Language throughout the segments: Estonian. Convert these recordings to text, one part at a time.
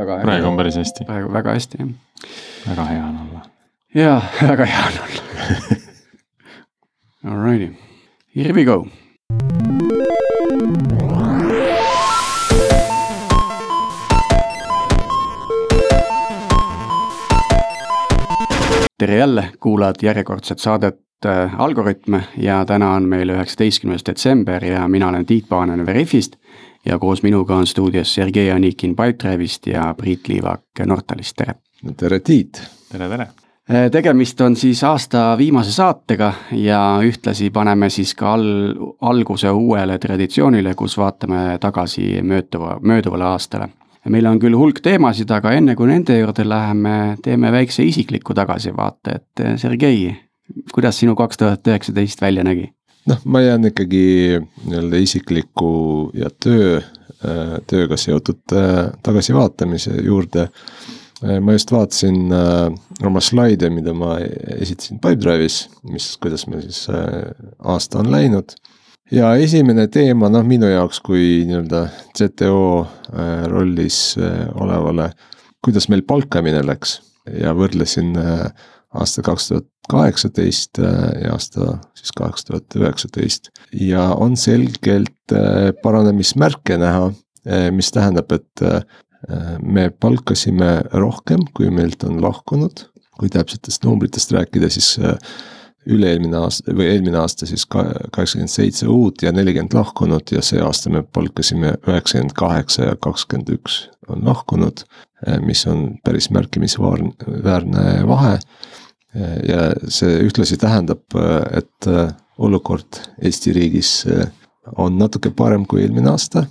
väga praegu on päris hästi, praegu väga hästi jah. väga hea on olla. jaa, väga hea on olla. Alrighty, here we go. tere jälle, kuulad järjekordset saadet äh, Algorütme ja täna on meil üheksateistkümnes detsember ja mina olen Tiit Paanen Veriffist ja koos minuga on stuudios Sergei Anikin Pipedrive'ist ja Priit Liivak Nortalist, tere! tere, Tiit. tere, tere. Äh, tegemist on siis aasta viimase saatega ja ühtlasi paneme siis ka al-, alguse uuele traditsioonile, kus vaatame tagasi mööduva, mööduvale aastale. meil on küll hulk teemasid, aga enne kui nende juurde läheme, teeme väikse isikliku tagasivaate, et äh, Sergei, kuidas sinu kaks tuhat üheksateist välja nägi? noh, ma jään ikkagi nii-öelda isikliku ja töö, tööga seotud äh, tagasivaatamise juurde. ma just vaatasin äh, oma slaide, mida ma esitasin Pipedrive'is, mis, kuidas meil siis äh, aasta on läinud. ja esimene teema, noh minu jaoks kui nii-öelda CTO äh, rollis äh, olevale, kuidas meil palkamine läks ja võrdlesin äh, aasta kaks tuhat kaheksateist ja aasta siis kaks tuhat üheksateist ja on selgelt äh, paranemismärke näha, mis tähendab, et äh, me palkasime rohkem, kui meilt on lahkunud. kui täpsetest numbritest rääkida, siis äh, üle-eelmine aasta või eelmine aasta siis kaheksakümmend seitse uut ja nelikümmend lahkunud ja see aasta me palkasime üheksakümmend kaheksa ja kakskümmend üks on lahkunud, mis on päris märkimisväärne vahe ja see ühtlasi tähendab, et olukord Eesti riigis on natuke parem kui eelmine aasta.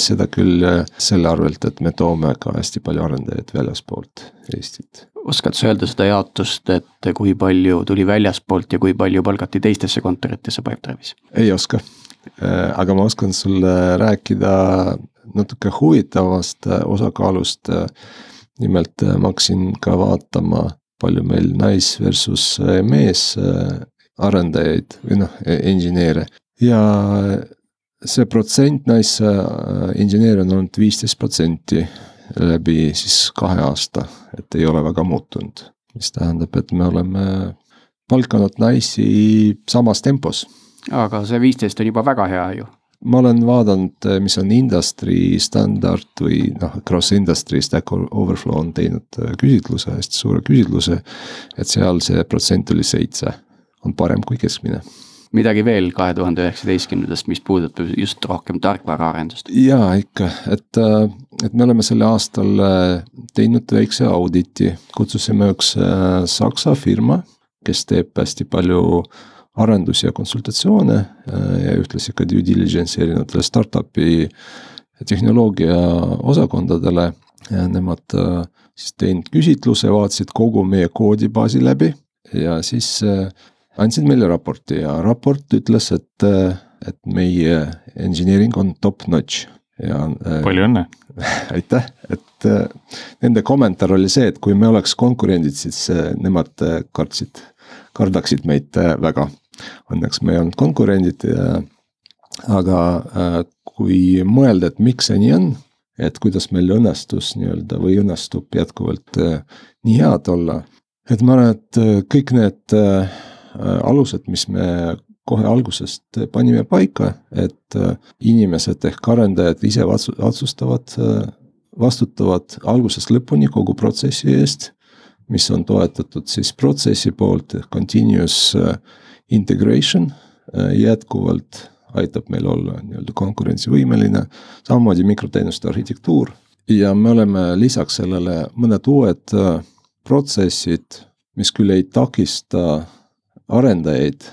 seda küll selle arvelt, et me toome ka hästi palju arendajaid väljaspoolt Eestit. oskad sa öelda seda jaotust, et kui palju tuli väljaspoolt ja kui palju palgati teistesse kontoritesse Pipedrive'is? ei oska, aga ma oskan sulle rääkida natuke huvitavast osakaalust. nimelt ma hakkasin ka vaatama palju meil nais versus mees arendajaid või noh, inseneere ja see protsent naisinseneere on olnud viisteist protsenti läbi siis kahe aasta, et ei ole väga muutunud, mis tähendab, et me oleme palkanud naisi samas tempos. aga see viisteist on juba väga hea ju ma olen vaadanud, mis on industry standard või noh, cross industry stack overflow on teinud küsitluse, hästi suure küsitluse. et seal see protsent oli seitse, on parem kui keskmine. midagi veel kahe tuhande üheksateistkümnendast, mis puudutab just rohkem tarkvaraarendust? jaa, ikka, et, et me oleme sel aastal teinud väikse auditi, kutsusime üks saksa firma, kes teeb hästi palju arendus- ja konsultatsioone ja ühtlasi ka due diligence erinevatele startup'i tehnoloogia osakondadele. Nemad siis teinud küsitluse, vaatasid kogu meie koodibaasi läbi ja siis andsid meile raporti ja raport ütles, et, et meie engineering on top notch ja. palju õnne. aitäh, et nende kommentaar oli see, et kui me oleks konkurendid, siis nemad kartsid, kardaksid meid väga õnneks me ei olnud konkurendid aga kui mõelda, et miks see nii on, et kuidas meil õnnestus nii-öelda või õnnestub jätkuvalt nii head olla. et ma arvan, et kõik need alused, mis me kohe algusest panime paika, et inimesed ehk arendajad ise otsustavad, vastutavad algusest lõpuni kogu protsessi eest, mis on toetatud siis protsessi poolt, continuous integration jätkuvalt aitab meil olla nii-öelda konkurentsivõimeline, samamoodi mikroteenuste arhitektuur. Ja me oleme lisaks sellele mõned uued protsessid, mis küll ei takista arendajaid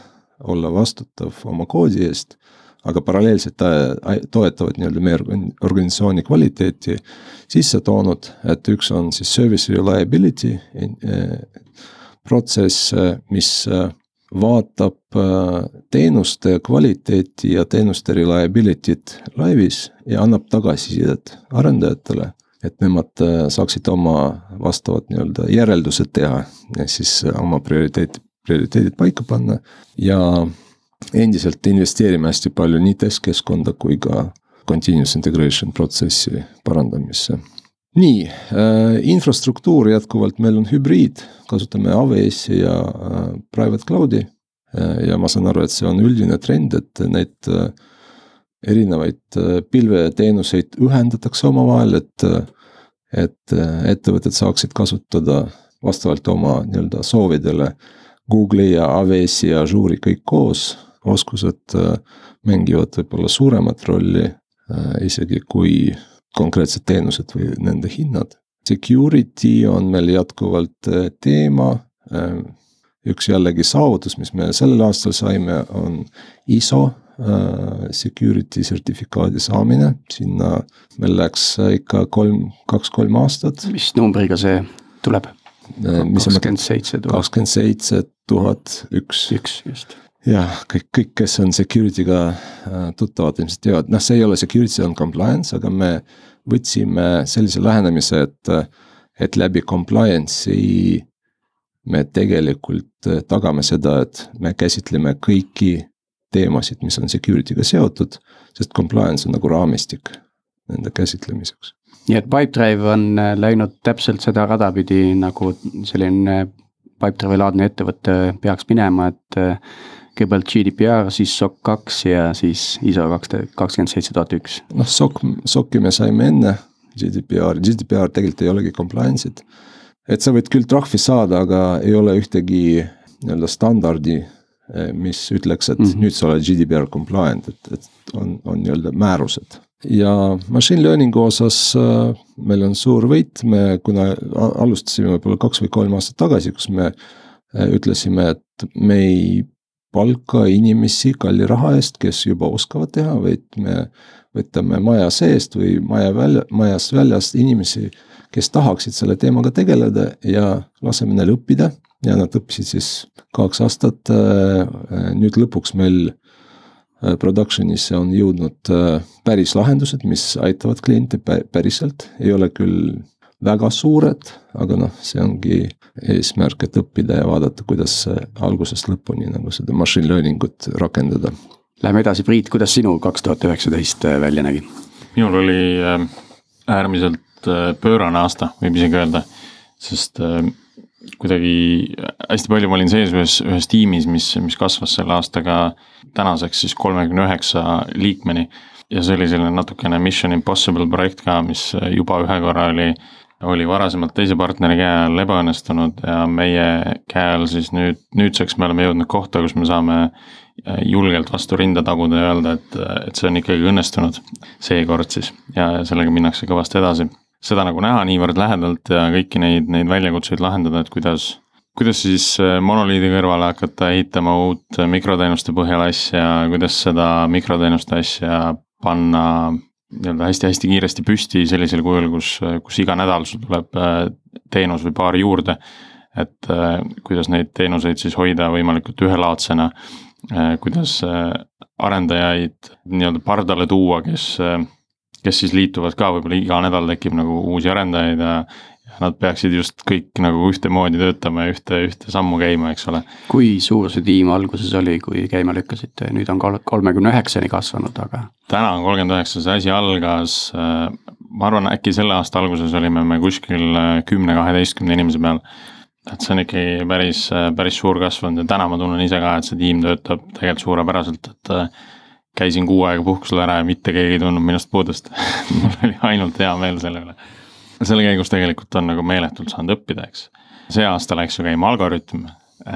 olla vastutav oma koodi eest, aga paralleelselt toetavad nii-öelda meie organisatsiooni kvaliteeti sisse toonud, et üks on siis service reliability protsess, mis vaatab teenuste kvaliteeti ja teenuste reliability't laivis ja annab tagasisidet arendajatele, et nemad saaksid oma vastavad nii-öelda järeldused teha ja siis oma prioriteet, prioriteedid paika panna ja endiselt investeerime hästi palju nii testkeskkonda kui ka continuous integration protsessi parandamisse. Nii äh,, infrastruktuur jätkuvalt meil on hübriid, kasutame AWS-i ja äh, private cloud'i äh,. ja ma saan aru, et see on üldine trend, et neid äh, erinevaid äh, pilveteenuseid ühendatakse omavahel, et äh, et äh, ettevõtted saaksid kasutada vastavalt oma nii-öelda soovidele Google'i ja AWS-i ja Azure'i kõik koos, oskused äh, mängivad võib-olla suuremat rolli äh, isegi kui konkreetsed teenused või nende hinnad. Security on meil jätkuvalt teema. üks jällegi saavutus, mis me sellel aastal saime, on ISO security sertifikaadi saamine, sinna meil läks ikka kolm, kaks-kolm aastat. mis numbriga see tuleb? kakskümmend seitse tuhat. kakskümmend seitse tuhat üks. üks, just. Jah, kõik, kõik, kes on security'ga äh, tuttavad, ilmselt teavad, noh, see ei ole security, see on compliance, aga me võtsime sellise lähenemise, et, et läbi compliance'i me tegelikult äh, tagame seda, et me käsitleme kõiki teemasid, mis on security'ga seotud, sest compliance on nagu raamistik nende käsitlemiseks. Nii et Pipedrive on äh, läinud täpselt seda rada pidi, nagu selline Pipedrive'i laadne ettevõte peaks minema, et kõigepealt GDPR, siis SOC kaks ja siis ISO kaks, kakskümmend seitse tuhat üks. noh, SOC, SOC-i me saime enne GDPR, GDPR tegelikult ei olegi compliance'it. et sa võid küll trahvi saada, aga ei ole ühtegi nii-öelda standardi, äh, mis ütleks, et mm -hmm. nüüd sa oled GDPR compliant, et, et on, on nii-öelda määrused ja machine learning'u osas äh, meil on suur võit, me kuna alustasime võib-olla kaks või kolm aastat tagasi, kus me äh, ütlesime, et me ei palka inimesi kalli raha eest, kes juba oskavad teha, vaid me võtame maja seest või maja välja, majast väljast inimesi, kes tahaksid selle teemaga tegeleda ja laseme neil õppida ja nad õppisid siis kaks aastat. Äh, nüüd lõpuks meil Äh, production'isse on jõudnud äh, päris lahendused, mis aitavad kliente päriselt, ei ole küll väga suured, aga noh, see ongi eesmärk, et õppida ja vaadata, kuidas algusest lõpuni nagu seda machine learning ut rakendada. Läheme edasi, Priit, kuidas sinu kaks tuhat üheksateist äh, välja nägi? minul oli äärmiselt pöörane aasta, võib isegi öelda, sest kuidagi hästi palju ma olin sees ühes, ühes tiimis, mis, mis kasvas selle aastaga tänaseks siis kolmekümne üheksa liikmeni. ja see oli selline natukene mission impossible projekt ka, mis juba ühe korra oli, oli varasemalt teise partneri käe all ebaõnnestunud ja meie käe all siis nüüd, nüüdseks me oleme jõudnud kohta, kus me saame julgelt vastu rinda taguda ja öelda, et, et see on ikkagi õnnestunud seekord siis ja sellega minnakse kõvasti edasi. Seda nagu näha niivõrd lähedalt ja kõiki neid, neid väljakutseid lahendada, et kuidas, kuidas siis äh, monoliidi kõrvale hakata ehitama uut mikroteenuste põhjal asja, kuidas seda mikroteenuste asja panna nii-öelda hästi-hästi kiiresti püsti sellisel kujul, kus, kus iga nädal sul tuleb äh, teenus või paar juurde. et äh, kuidas neid teenuseid siis hoida võimalikult ühelaadsena, kuidas arendajaid nii-öelda pardale tuua, kes kes siis liituvad ka, võib-olla iga nädal tekib nagu uusi arendajaid ja ja nad peaksid just kõik nagu ühtemoodi töötama ja ühte, ühte sammu käima, eks ole. kui suur see tiim alguses oli, kui käima lükkasite, nüüd on kolmekümne üheksani kasvanud, aga. täna on kolmkümmend üheksa, see asi algas, äh, ma arvan, äkki selle aasta alguses olime me kuskil äh, kümne, kaheteistkümne inimese peal. et see on ikkagi päris, äh, päris suur kasv olnud ja täna ma tunnen ise ka, et see tiim töötab tegelikult suurepäraselt, et käisin kuu aega puhkusel ära ja mitte keegi ei tundnud minust puudust mul oli ainult hea meel selle üle. Selle käigus tegelikult on nagu meeletult saanud õppida, eks. see aasta läks ju käima Algorütm,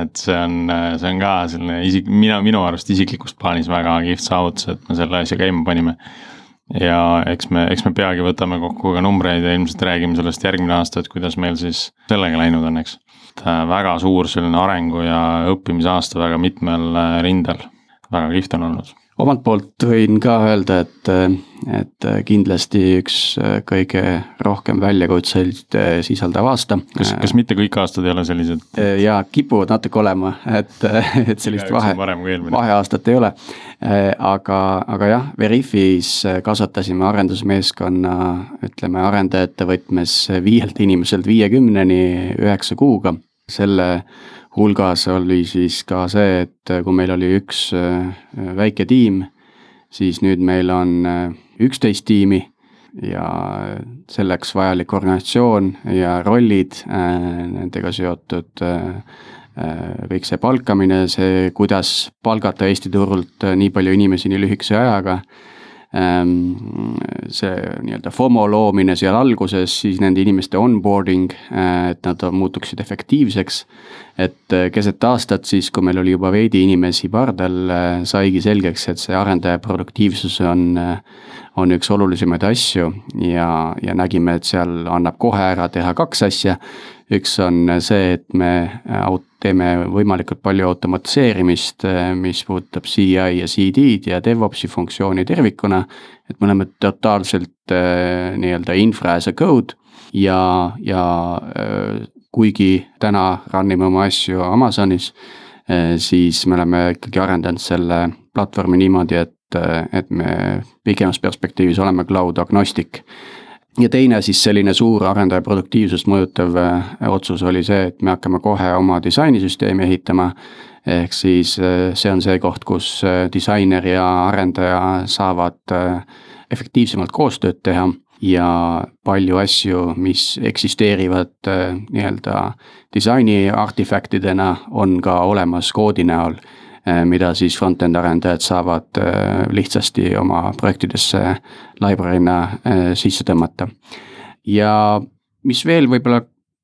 et see on, see on ka selline isik, mina, minu arust isiklikust plaanis väga kihvt saavutus, et me selle asja käima panime. ja eks me, eks me peagi võtame kokku ka numbreid ja ilmselt räägime sellest järgmine aasta, et kuidas meil siis sellega läinud on, eks. äh, väga suur selline arengu ja õppimise aasta väga mitmel äh, rindel, väga kihvt on olnud omalt poolt võin ka öelda, et, et kindlasti üks kõige rohkem väljakutseid sisaldav aasta. kas, kas mitte kõik aastad ei ole sellised? jaa, kipuvad natuke olema, et, et sellist vahe, vaheaastat ei ole. aga, aga jah, Veriffis kasvatasime arendusmeeskonna, ütleme arendajate võtmes viielt inimeselt viiekümneni üheksa kuuga. selle hulgas oli siis ka see, et kui meil oli üks äh, väike tiim, siis nüüd meil on äh, üksteist tiimi ja selleks vajalik organisatsioon ja rollid, nendega seotud kõik see palkamine, see, kuidas palgata Eesti turult nii palju inimesi nii lühikese ajaga see nii-öelda FOMO loomine seal alguses, siis nende inimeste onboarding, äh, et nad muutuksid efektiivseks. et äh, keset aastat siis, kui meil oli juba veidi inimesi pardal, äh, saigi selgeks, et see arendaja produktiivsus on, on üks olulisemaid asju ja, ja nägime, et seal annab kohe ära teha kaks asja üks on see, et me teeme võimalikult palju automatiseerimist, mis puudutab CI ja CD-d ja DevOpsi funktsiooni tervikuna. et me oleme totaalselt äh, nii-öelda infra as a code ja, ja äh, kuigi täna run ime oma asju Amazonis, äh, siis me oleme ikkagi arendanud selle platvormi niimoodi, et, et me pikemas perspektiivis oleme cloud agnostic ja teine siis selline suur arendaja produktiivsust mõjutav äh, otsus oli see, et me hakkame kohe oma disainisüsteemi ehitama. ehk siis äh, see on see koht, kus äh, disainer ja arendaja saavad efektiivsemalt koostööd teha ja palju asju, mis eksisteerivad nii-öelda disaini artifaktidena, on ka olemas koodi näol mida siis front-end arendajad saavad eh, lihtsasti oma projektidesse library'na eh, sisse tõmmata. ja mis veel võib-olla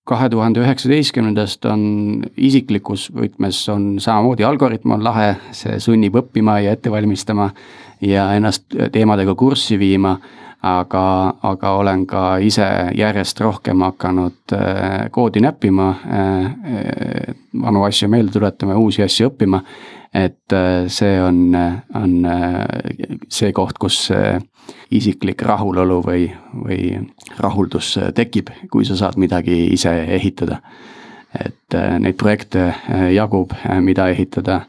kahe tuhande üheksateistkümnendast on isiklikus võtmes on samamoodi algoritm on lahe, see sunnib õppima ja ette valmistama ja ennast teemadega kurssi viima aga, aga olen ka ise järjest rohkem hakanud koodi näppima, vanu asju meelde tuletama, uusi asju õppima et äh, see on, on äh, see koht, kus isiklik rahulolu või, või rahuldus tekib, kui sa saad midagi ise ehitada. et äh, neid projekte jagub, mida ehitada,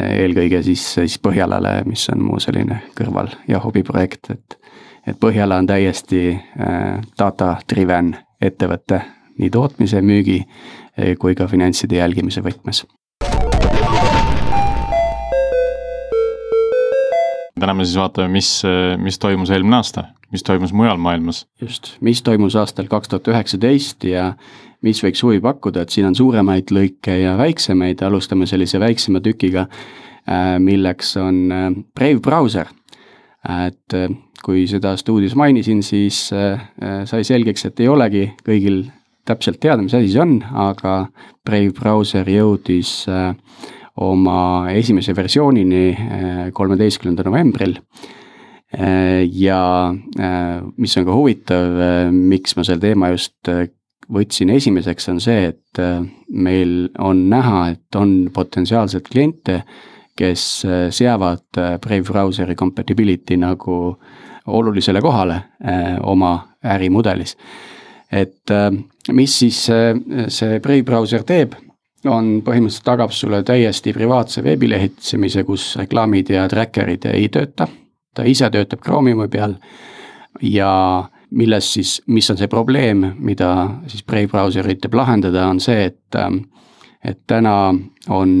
eelkõige siis, siis Põhjalale, mis on mu selline kõrval ja hobiprojekt, et et Põhjala on täiesti data driven ettevõte nii tootmise, müügi kui ka finantside jälgimise võtmes täna me siis vaatame, mis, mis toimus eelmine aasta, mis toimus mujal maailmas. just, mis toimus aastal kaks tuhat üheksateist ja mis võiks huvi pakkuda, et siin on suuremaid lõike ja väiksemaid, alustame sellise väiksema tükiga, äh, milleks on äh, Brave brauser. et äh, kui seda stuudios mainisin, siis sai selgeks, et ei olegi kõigil täpselt teada, mis asi see on, aga Brave brauser jõudis äh, oma esimese versioonini eh, kolmeteistkümnendal novembril. Eh, ja eh, mis on ka huvitav, miks ma selle teema just võtsin esimeseks, on see, et meil on näha, et on potentsiaalselt kliente, kes seavad Brave browser'i compatibility nagu olulisele kohale oma ärimudelis. et mis siis see Brave browser teeb on põhimõtteliselt tagab sulle täiesti privaatse veebilehitsemise, kus reklaamid ja tracker'id ei tööta. ta ise töötab Chromiumi peal ja milles siis, mis on see probleem, mida siis Brave brauser üritab lahendada, on see, et, et täna on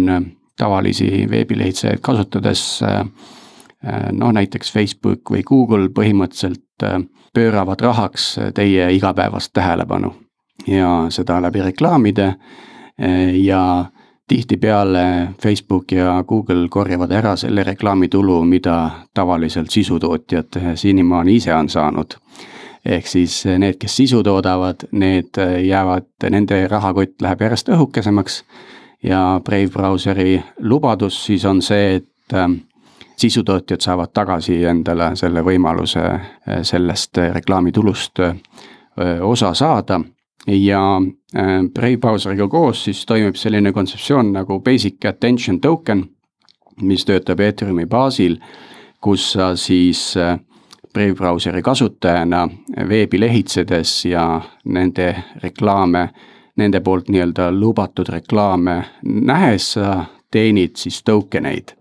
tavalisi veebilehitsejaid kasutades noh, näiteks Facebook või Google põhimõtteliselt pööravad rahaks teie igapäevast tähelepanu ja seda läbi reklaamide ja tihtipeale Facebook ja Google korjavad ära selle reklaamitulu, mida tavaliselt sisutootjad senimaani ise on saanud. ehk siis need, kes sisu toodavad, need jäävad, nende rahakott läheb järjest õhukesemaks. ja Brave brauseri lubadus siis on see, et äh, sisutootjad saavad tagasi endale selle võimaluse äh, sellest reklaamitulust äh, osa saada ja äh, Brave browser'iga koos siis toimib selline kontseptsioon nagu basic attention token, mis töötab Ethereumi baasil, kus sa siis äh, Brave browser'i kasutajana veebi lehitsedes ja nende reklaame, nende poolt nii-öelda lubatud reklaame nähes sa teenid siis token eid.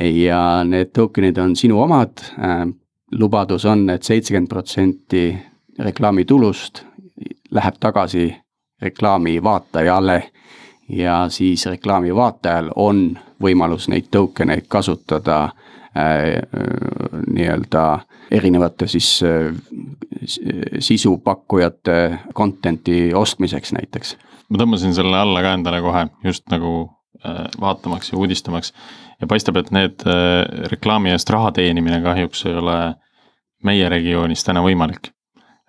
ja need token'id on sinu omad, äh, lubadus on et, et seitsekümmend protsenti reklaamitulust läheb tagasi reklaami vaatajale ja siis reklaami vaatajal on võimalus neid token eid kasutada äh, nii-öelda erinevate siis sisupakkujate content'i ostmiseks näiteks. ma tõmbasin selle alla ka endale kohe just nagu vaatamaks ja uudistamaks ja paistab, et need reklaami eest raha teenimine kahjuks ei ole meie regioonis täna võimalik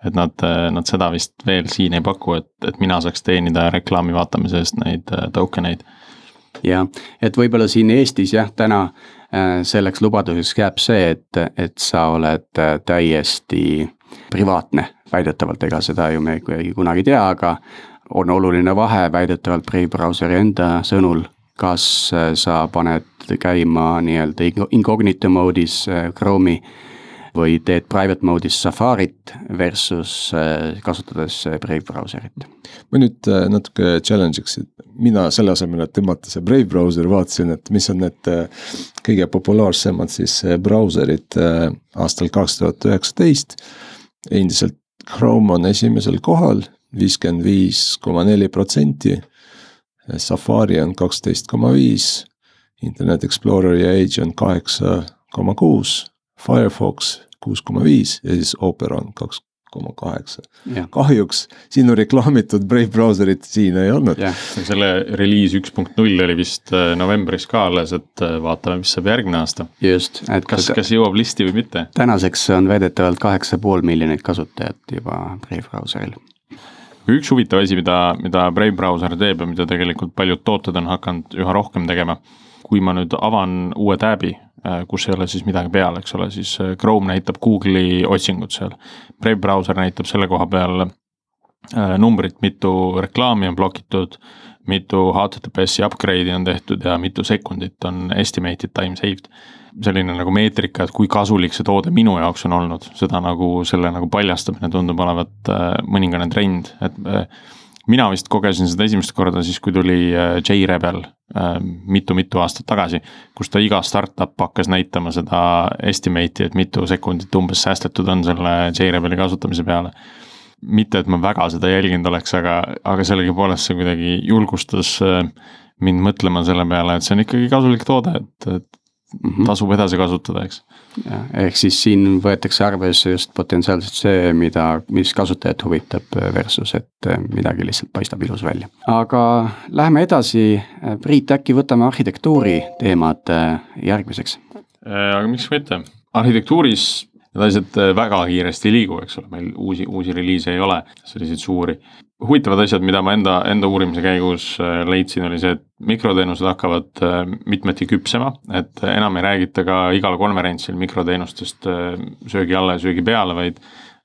et nad, nad seda vist veel siin ei paku, et, et mina saaks teenida reklaami vaatamise eest neid äh, token eid. jah, et võib-olla siin Eestis jah, täna äh, selleks lubaduseks jääb see, et, et sa oled äh, täiesti privaatne, väidetavalt, ega seda ju me ei kunagi tea, aga on oluline vahe väidetavalt Brave brauseri enda sõnul, kas sa paned käima nii-öelda incognito mode'is Chrome'i või teed private mode'is Safarit versus äh, kasutades äh, Brave brauserit. ma nüüd äh, natuke challenge'iks, et mina selle asemel, et tõmmata see Brave brauser, vaatasin, et mis on need kõige populaarsemad siis brauserid aastal kaks tuhat üheksateist. endiselt Chrome on esimesel kohal, viiskümmend viis koma neli protsenti. Safari on kaksteist koma viis, Internet Explorer ja Edge on kaheksa koma kuus Firefox kuus koma viis ja siis Opera on kaks koma kaheksa. kahjuks sinu reklaamitud Brave brauserit siin ei olnud. selle reliis üks punkt null oli vist äh, novembris ka alles, et äh, vaatame, mis saab järgmine aasta. just, et kas, kas jõuab listi või mitte? tänaseks on väidetavalt kaheksa pool miljonit kasutajat juba Brave brauseril üks huvitav asi, mida, mida Brave brauser teeb ja mida tegelikult paljud tooted on hakanud üha rohkem tegema. Kui ma nüüd avan uue tab'i Äh, kus ei ole siis midagi peal, eks ole, siis äh, Chrome näitab Google'i otsingut seal. Brave brauser näitab selle koha peal äh, numbrit, mitu reklaami on blokitud, mitu HTTPS-i upgrade'i on tehtud ja mitu sekundit on estimated time saved. selline nagu meetrika, et kui kasulik see toode minu jaoks on olnud, seda nagu selle nagu paljastamine tundub olevat mõningane trend, et mina vist kogesin seda esimest korda siis, kui tuli äh, J-Rebel äh, mitu-mitu aastat tagasi, kus ta iga startup hakkas näitama seda estimate'i, et mitu sekundit umbes säästetud on selle J-Rebeli kasutamise peale. mitte, et ma väga seda jälginud oleks, aga, aga sellegipoolest see kuidagi julgustas äh, mind mõtlema selle peale, et see on ikkagi kasulik toode, et, et mm -hmm. tasub edasi kasutada, eks. ehk siis siin võetakse arvesse just potentsiaalselt see, mida, mis kasutajat huvitab versus, et midagi lihtsalt paistab ilus välja. aga läheme edasi, Priit, äkki võtame arhitektuuri teemad äh, järgmiseks? Äh, aga miks mitte, arhitektuuris need asjad väga kiiresti ei liigu, eks ole, meil uusi, uusi reliise ei ole, selliseid suuri huvitavad asjad, mida ma enda, enda uurimise käigus äh, leidsin, oli see, et mikroteenused hakkavad äh, mitmeti küpsema, et enam ei räägita ka igal konverentsil mikroteenustest äh, söögi alla ja söögi peale, vaid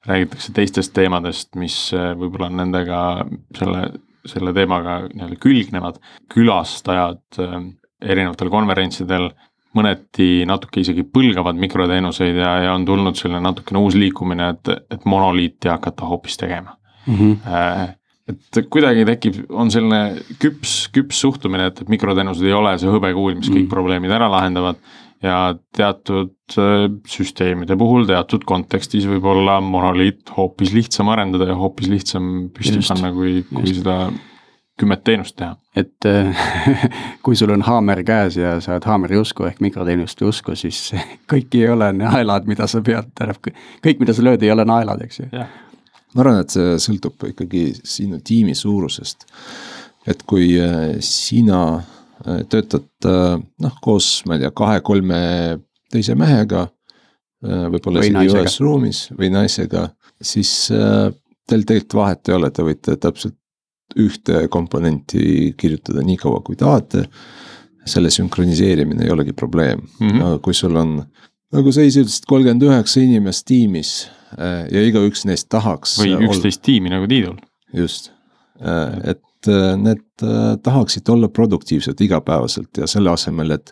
räägitakse teistest teemadest, mis võib-olla on nendega selle, selle teemaga nii-öelda külgnevad. külastajad erinevatel konverentsidel mõneti natuke isegi põlgavad mikroteenuseid ja, ja on tulnud selline natukene uus liikumine, et, et monoliiti hakata hoopis tegema mm. -hmm et kuidagi tekib, on selline küps, küps suhtumine, et, et mikroteenused ei ole see hõbekuul, mis kõik mm. probleemid ära lahendavad. ja teatud äh, süsteemide puhul, teatud kontekstis võib olla monoliit hoopis lihtsam arendada ja hoopis lihtsam püsti panna, kui, kui seda kümmet teenust teha. et kui sul on haamer käes ja sa oled haameri usku ehk mikroteenuste usku, siis kõik ei ole naelad, mida sa pead, tähendab kõik, mida sa lööd, ei ole naelad, eks ju ma arvan, et see sõltub ikkagi sinu tiimi suurusest. et kui äh, sina äh, töötad äh, noh, koos, ma ei tea, kahe-kolme teise mehega. võib-olla isegi ühes ruumis või naisega, siis teil tegelikult vahet ei ole, te võite täpselt ühte komponenti kirjutada nii kaua, kui tahate. selle sünkroniseerimine ei olegi probleem mm, -hmm. aga kui sul on, nagu sa ise ütlesid, kolmkümmend üheksa inimest tiimis ja igaüks neist tahaks. või üksteist tiimi nagu Tiidul. just, äh, et äh, need tahaksid olla produktiivsed igapäevaselt ja selle asemel, et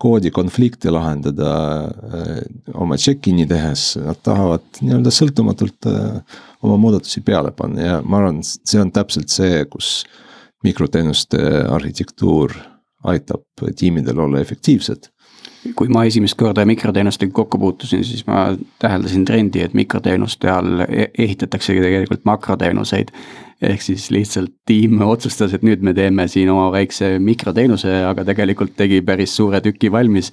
koodikonflikte lahendada oma check-in'i tehes, nad tahavad nii-öelda sõltumatult oma muudatusi peale panna ja ma arvan, see on täpselt see, kus mikroteenuste arhitektuur aitab tiimidel olla efektiivsed kui ma esimest korda mikroteenustega kokku puutusin, siis ma täheldasin trendi, et mikroteenuste all e-, ehitataksegi tegelikult makroteenuseid. ehk siis lihtsalt tiim otsustas, et nüüd me teeme siin oma väikse mikroteenuse, aga tegelikult tegi päris suure tüki valmis.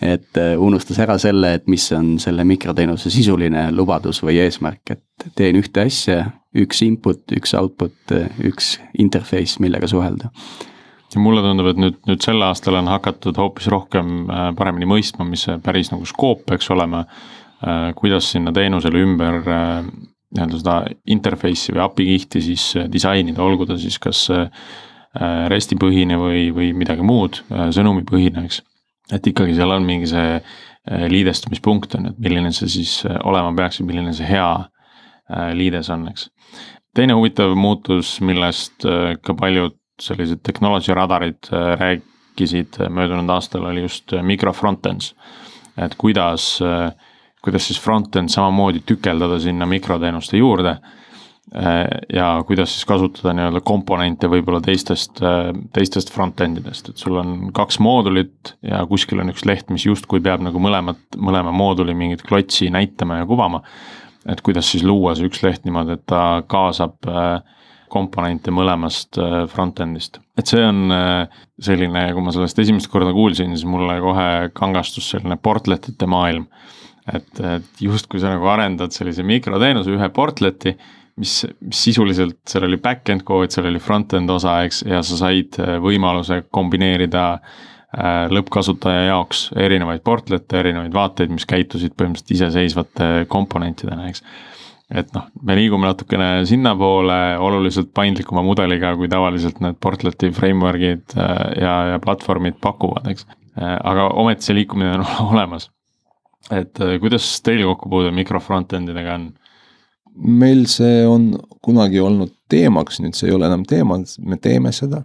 et äh, unustas ära selle, et mis on selle mikroteenuse sisuline lubadus või eesmärk, et teen ühte asja, üks input, üks output, üks interface, millega suhelda ja mulle tundub, et nüüd, nüüd sel aastal on hakatud hoopis rohkem äh, paremini mõistma, mis see päris nagu skoop peaks olema. Äh, kuidas sinna teenusele ümber äh, nii-öelda seda interface'i või API kihti siis disainida, olgu ta siis kas REST-i põhine või, või midagi muud, sõnumipõhine, eks. et ikkagi seal on mingi see liidestumispunkt on, et milline see siis olema peaks ja milline see hea liides on, eks. teine huvitav muutus, millest ka paljud sellised technology radarid äh, rääkisid äh, möödunud aastal, oli just äh, micro front-ends. et kuidas, kuidas siis front-end samamoodi tükeldada sinna mikroteenuste juurde. ja kuidas siis kasutada nii-öelda komponente võib-olla teistest, teistest front-end idest, et sul on kaks moodulit ja kuskil on üks leht, mis justkui peab nagu mõlemat, mõlema mooduli mingit klotsi näitama ja kuvama. et kuidas siis luua see üks leht niimoodi, et ta kaasab äh, komponente mõlemast äh, front-end'ist. et see on äh, selline, kui ma sellest esimest korda kuulsin, siis mulle kohe kangastus selline portletite maailm. et, et justkui sa nagu arendad sellise mikroteenuse, ühe portleti, mis, mis sisuliselt, seal oli back-end kood, seal oli front-end osa, eks, ja sa said äh, võimaluse kombineerida lõppkasutaja jaoks erinevaid portlete, erinevaid vaateid, mis käitusid põhimõtteliselt iseseisvate komponentidena, eks et noh, me liigume natukene sinnapoole oluliselt paindlikuma mudeliga, kui tavaliselt need portleti framework'id äh, ja, ja platvormid pakuvad, eks. Äh, aga ometi see liikumine on olemas. et äh, kuidas teil kokkupuude mikro front-end idega on? meil see on kunagi olnud teemaks, nüüd see ei ole enam teema, me teeme seda.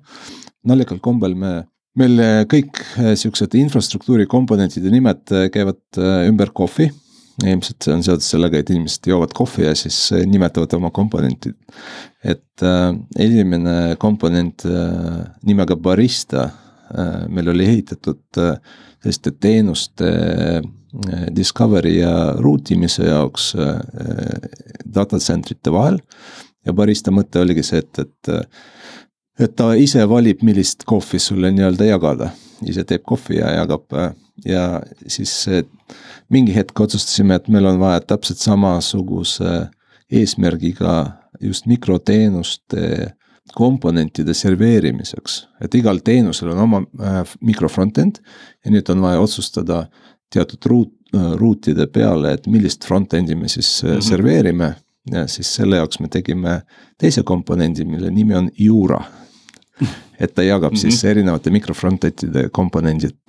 naljakal kombel me, meil kõik siuksed infrastruktuuri komponentide nimed käivad ümber kohvi ilmselt see on seotud sellega, et inimesed joovad kohvi ja siis äh, nimetavad oma komponentid. et äh, esimene komponent äh, nimega Barista äh, meil oli ehitatud äh, selliste teenuste äh, discovery ja route imise jaoks äh, data centrite vahel. ja Barista mõte oligi see, et, et äh, et ta ise valib, millist kohvi sulle nii-öelda jagada, ise teeb kohvi ja jagab äh, ja siis mingi hetk otsustasime, et meil on vaja täpselt samasuguse eesmärgiga just mikroteenuste komponentide serveerimiseks, et igal teenusel on oma äh, mikro front-end ja nüüd on vaja otsustada teatud ruut, äh, ruutide peale, et millist front-end'i me siis mm -hmm. serveerime. ja siis selle jaoks me tegime teise komponendi, mille nimi on Jura. et ta jagab mm -hmm. siis erinevate mikro front-end'ide komponendid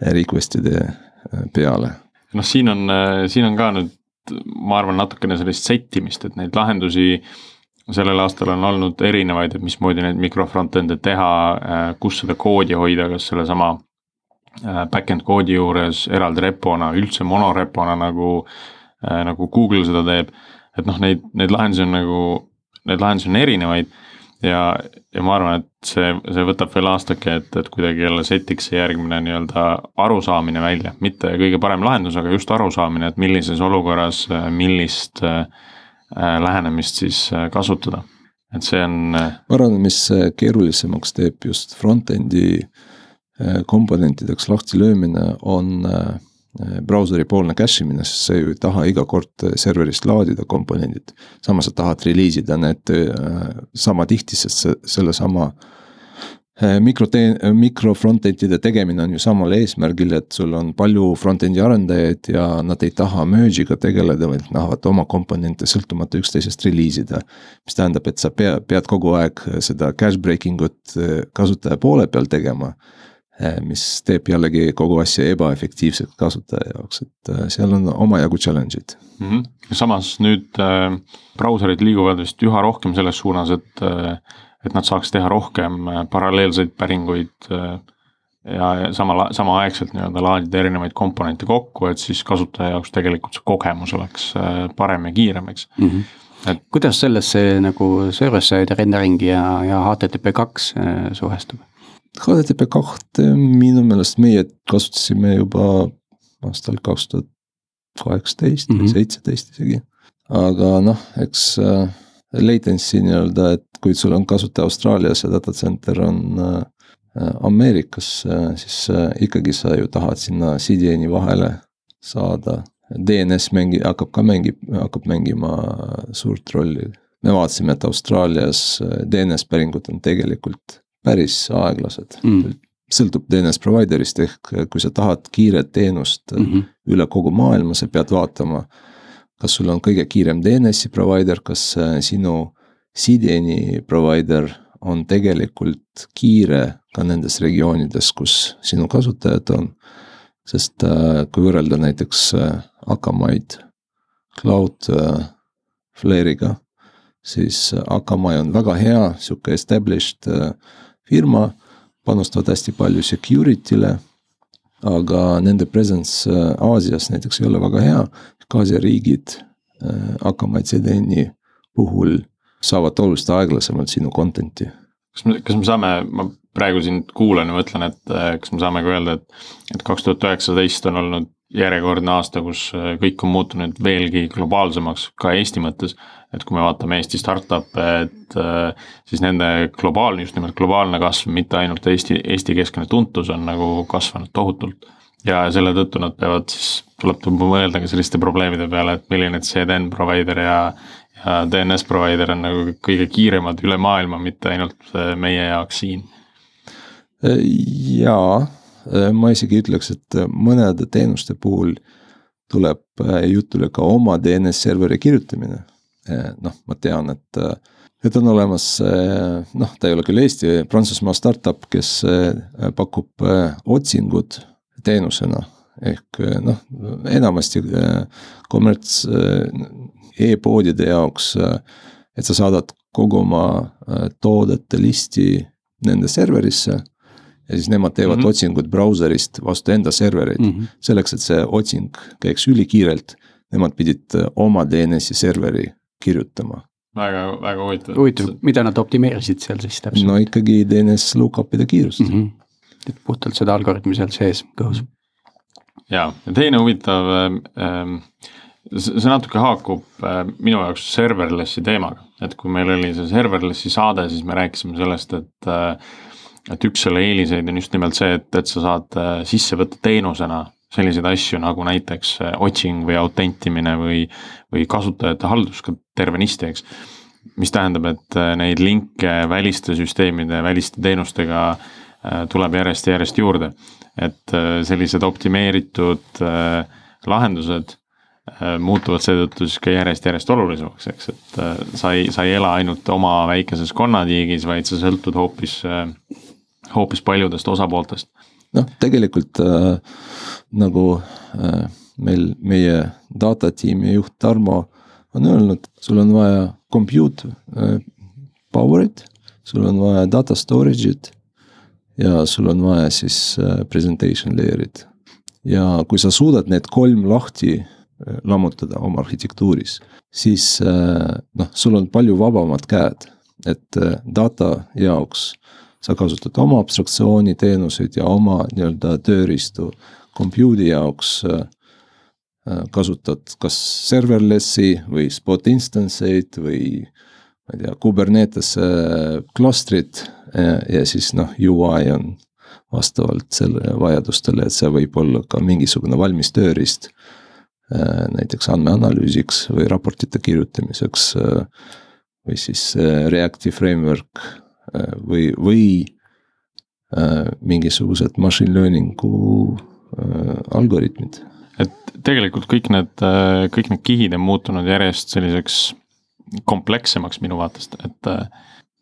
request'ide äh, peale. noh, siin on, äh, siin on ka nüüd, ma arvan, natukene sellist settimist, et neid lahendusi sellel aastal on olnud erinevaid, et mismoodi neid mikro front-end'e teha, äh, kus seda koodi hoida, kas sellesama back-end koodi juures eraldi repona, üldse monorepona nagu, nagu Google seda teeb. et noh, neid, neid lahendusi on nagu, neid lahendusi on erinevaid ja, ja ma arvan, et see, see võtab veel aastake, et, et kuidagi jälle setiks see järgmine nii-öelda arusaamine välja, mitte kõige parem lahendus, aga just arusaamine, et millises olukorras millist äh, lähenemist siis äh, kasutada, et see on. Äh, ma arvan, mis keerulisemaks teeb just front-end'i komponentideks lahti löömine, on brauseri poolne cache imine, sest sa ju ei taha iga kord äh, serverist laadida komponendid. samas sa tahad reliisida need äh, sama tihti, sest see, sellesama mikrotee-, mikro front-end'ide tegemine on ju samal eesmärgil, et sul on palju front-end'i arendajaid ja nad ei taha merge'iga tegeleda, vaid tahavad oma komponente sõltumata üksteisest reliisida. mis tähendab, et sa pea, pead kogu aeg seda cache breaking ut kasutaja poole peal tegema mis teeb jällegi kogu asja ebaefektiivseks kasutaja jaoks, et eh, seal on omajagu challenge'id mm. -hmm. samas nüüd äh, brauserid liiguvad vist üha rohkem selles suunas, et äh,, et nad saaks teha rohkem äh, paralleelseid päringuid äh, ja sama, samaaegselt nii-öelda laadida erinevaid komponente kokku, et siis kasutaja jaoks tegelikult see kogemus oleks äh, parem ja kiirem, eks mm. -hmm. Et... kuidas sellesse nagu server-side rendering ja, ja HTTP2 suhestub? HTTP kahte minu meelest meie kasutasime juba aastal kaks tuhat kaheksateist või Mhm. seitseteist isegi. aga noh, eks äh, latency nii-öelda, et kui sul on kasutaja Austraalias ja data center on äh, Ameerikas äh,, siis äh, ikkagi sa ju tahad sinna CDN-i vahele saada. DNS mängi-, hakkab ka mängib, hakkab mängima suurt rolli. me vaatasime, et Austraalias äh, DNS päringud on tegelikult päris aeglased Mm. sõltub DNS provider'ist ehk kui sa tahad kiiret teenust mm. -hmm. üle kogu maailma, sa pead vaatama. kas sul on kõige kiirem DNS-i provider, kas äh, sinu CDN-i provider on tegelikult kiire ka nendes regioonides, kus sinu kasutajad on. sest äh, kui võrrelda näiteks äh, Akamai'd Cloud Flare'iga, siis Akamai on väga hea, sihuke established firma panustavad hästi palju security'le. aga nende presence äh, Aasias näiteks ei ole väga hea, Aasia riigid äh, Akamai CDN-i puhul saavad oluliselt aeglasemalt sinu content'i. kas me, kas me saame, ma praegu sind kuulan ja mõtlen, et äh, kas me saame ka öelda, et, et kaks tuhat üheksateist on olnud järjekordne aasta, kus äh, kõik on muutunud veelgi globaalsemaks ka Eesti mõttes. et kui me vaatame Eesti startup'e, et äh, siis nende globaalne, just nimelt globaalne kasv, mitte ainult Eesti, Eesti keskne tuntus on nagu kasvanud tohutult. ja selle tõttu nad peavad siis, tuleb mõelda ka selliste probleemide peale, et milline CDN provider ja ja DNS provider on nagu kõige kiiremad üle maailma, mitte ainult äh, meie jaoks siin. jaa, ma isegi ütleks, et mõnede teenuste puhul tuleb äh, jutule ka oma DNS serveri kirjutamine. noh, ma tean, et, et on olemas noh, ta ei ole küll Eesti, Prantsusmaa startup, kes äh, pakub äh, otsingud teenusena ehk noh, enamasti kommerts e-poodide jaoks, et sa saadad kogu oma toodete listi nende serverisse ja siis nemad teevad mm Mhm. -hmm. otsingud brauserist vastu enda servereid mm. Mhm. selleks, et see otsing käiks ülikiirelt, nemad pidid oma DNS-i serveri kirjutama. väga, väga huvitav. huvitav, mida nad optimeerisid seal siis täpselt no ikkagi DNS look-up'ide kiirust mm. mm? -hmm. et puhtalt seda algoritmi seal sees kõhus ja, ja teine huvitav ähm,, see see natuke haakub äh, minu jaoks serverless'i teemaga, et kui meil oli see serverless'i saade, siis me rääkisime sellest, et äh, et üks selle eeliseid on just nimelt see, et, et sa saad äh, sisse võtta teenusena selliseid asju nagu näiteks äh, otsing või autentimine või, või kasutajate haldus ka tervenisti, eks. mis tähendab, et äh, neid linke väliste süsteemide, väliste teenustega tuleb järjest ja järjest juurde. et sellised optimeeritud lahendused muutuvad seetõttu siis ka järjest-järjest olulisemaks, eks, et sa ei, sa ei ela ainult oma väikeses konnatiigis, vaid sa sõltud hoopis hoopis paljudest osapooltest. noh, tegelikult äh, nagu äh, meil, meie data tiimi juht Tarmo on öelnud, sul on vaja compute äh, power'it, sul on vaja data storage'it ja sul on vaja siis äh, presentation layer'it. ja kui sa suudad need kolm lahti äh, lammutada oma arhitektuuris, siis äh, noh, sul on palju vabamad käed, et äh, data jaoks sa kasutad oma abstraktsiooniteenuseid ja oma nii-öelda tööriistu compute'i jaoks äh, äh, kasutad kas serverless'i või spot instance eid või ma ei tea, Kubernetes äh, klastrit ja, siis noh, UI on vastavalt selle vajadustele, et see võib olla ka mingisugune valmis tööriist. näiteks andmeanalüüsiks või raportite kirjutamiseks või siis Reactive Framework või, või äh, mingisugused machine learning'u äh, algoritmid. et tegelikult kõik need, kõik need kihid on muutunud järjest selliseks komplekssemaks minu vaatest, et äh,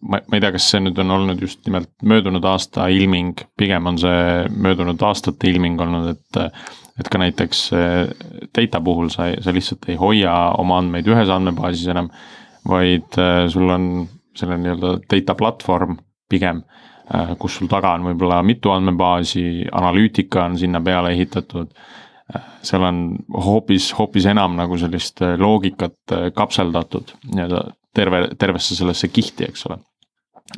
ma, ma ei tea, kas see nüüd on olnud just nimelt möödunud aasta ilming, pigem on see möödunud aastate ilming olnud, et et ka näiteks äh, data puhul sa, sa lihtsalt ei hoia oma andmeid ühes andmebaasis enam, vaid äh, sul on selle nii-öelda data platvorm pigem, kus sul taga on võib-olla mitu andmebaasi, analüütika on sinna peale ehitatud seal on hoopis, hoopis enam nagu sellist loogikat kapseldatud nii-öelda terve, tervesse sellesse kihti, eks ole.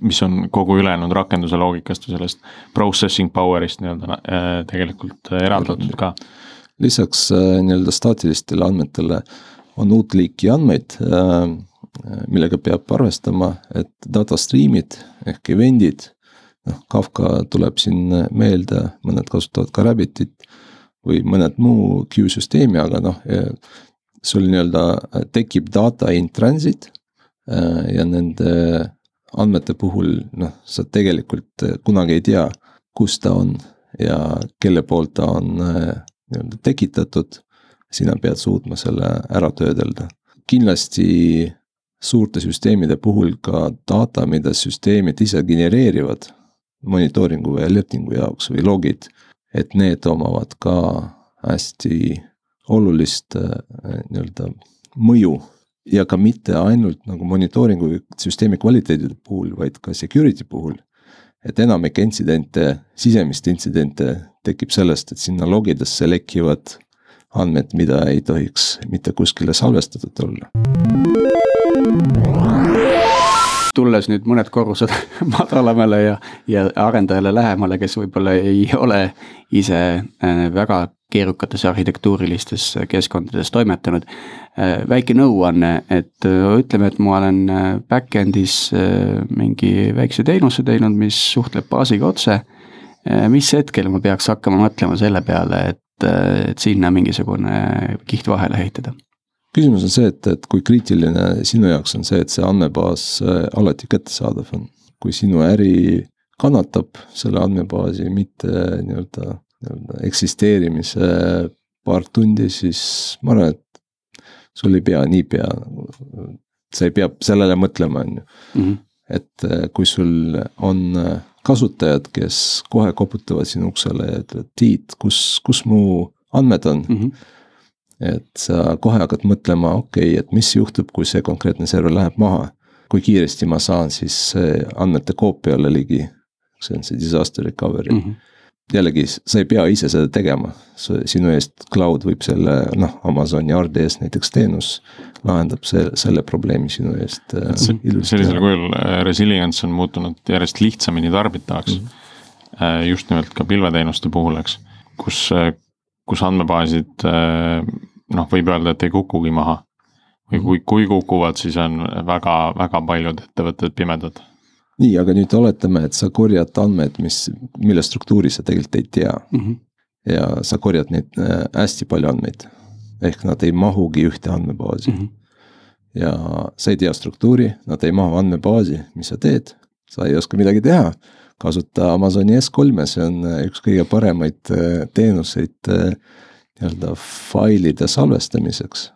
mis on kogu ülejäänud rakenduse loogikast või sellest processing power'ist nii-öelda äh, tegelikult eraldatud ka. lisaks äh, nii-öelda staatilistele andmetele on uut liiki andmeid, äh, millega peab arvestama, et data stream'id ehk event'id, noh, Kafka tuleb siin meelde, mõned kasutavad ka Rabbitit või mõned muu queue-süsteemi, aga noh, sul nii-öelda tekib data in transit ja nende andmete puhul noh, sa tegelikult eh, kunagi ei tea, kus ta on ja kelle poolt ta on nii-öelda tekitatud. sina pead suutma selle ära töödelda. kindlasti suurte süsteemide puhul ka data, mida süsteemid ise genereerivad monitooringu või alertingu jaoks või logid, et need omavad ka hästi olulist eh, nii-öelda mõju ja ka mitte ainult nagu monitooringu süsteemi kvaliteedi puhul, vaid ka security puhul. et enamik intsidente, sisemist intsidente tekib sellest, et sinna logidesse lekivad andmed, mida ei tohiks mitte kuskile salvestatud olla tulles nüüd mõned korrused madalamale ja, ja arendajale lähemale, kes võib-olla ei ole ise äh, väga keerukates arhitektuurilistes keskkondades toimetanud. Äh, väike nõuanne, et äh, ütleme, et ma olen back-end'is mingi väikse teenuse teinud, mis suhtleb baasiga otse. mis hetkel ma peaks hakkama mõtlema selle peale, et, et sinna mingisugune kiht vahele ehitada? Küsimus on see, et, et kui kriitiline sinu jaoks on see, et see andmebaas äh, alati kättesaadav on. kui sinu äri kannatab selle andmebaasi mitte nii-öelda, nii-öelda eksisteerimise paar tundi, siis ma arvan, et sul ei pea niipea sa ei pea sellele mõtlema, on ju. Mhm. et äh, kui sul on äh, kasutajad, kes kohe koputavad sinu uksele ja ütlevad, Tiit, kus, kus mu andmed on mm? -hmm et sa kohe hakkad mõtlema, okei okay,, et mis juhtub, kui see konkreetne server läheb maha. kui kiiresti ma saan siis andmete koopiale ligi, see on see disaster recovery mm. -hmm jällegi, sa ei pea ise seda tegema, sinu eest cloud võib selle noh, Amazoni RDS näiteks teenus lahendab see, selle probleemi sinu eest äh,. sellisel kujul äh, resilience on muutunud järjest lihtsamini tarbitavaks mm. -hmm. just nimelt ka pilveteenuste puhul, eks, kus, kus andmebaasid noh, võib öelda, et ei kukugi maha. või kui, kui kukuvad, siis on väga, väga paljud ettevõtted pimedad. nii, aga nüüd oletame, et sa korjad andmeid, mis, mille struktuuri sa tegelikult ei tea mm. -hmm. ja sa korjad neid äh, hästi palju andmeid. ehk nad ei mahugi ühte andmebaasi mm. -hmm. ja sa ei tea struktuuri, nad ei mahu andmebaasi, mis sa teed, sa ei oska midagi teha kasuta Amazoni S3-e, see on äh, üks kõige paremaid äh, teenuseid nii-öelda failide salvestamiseks.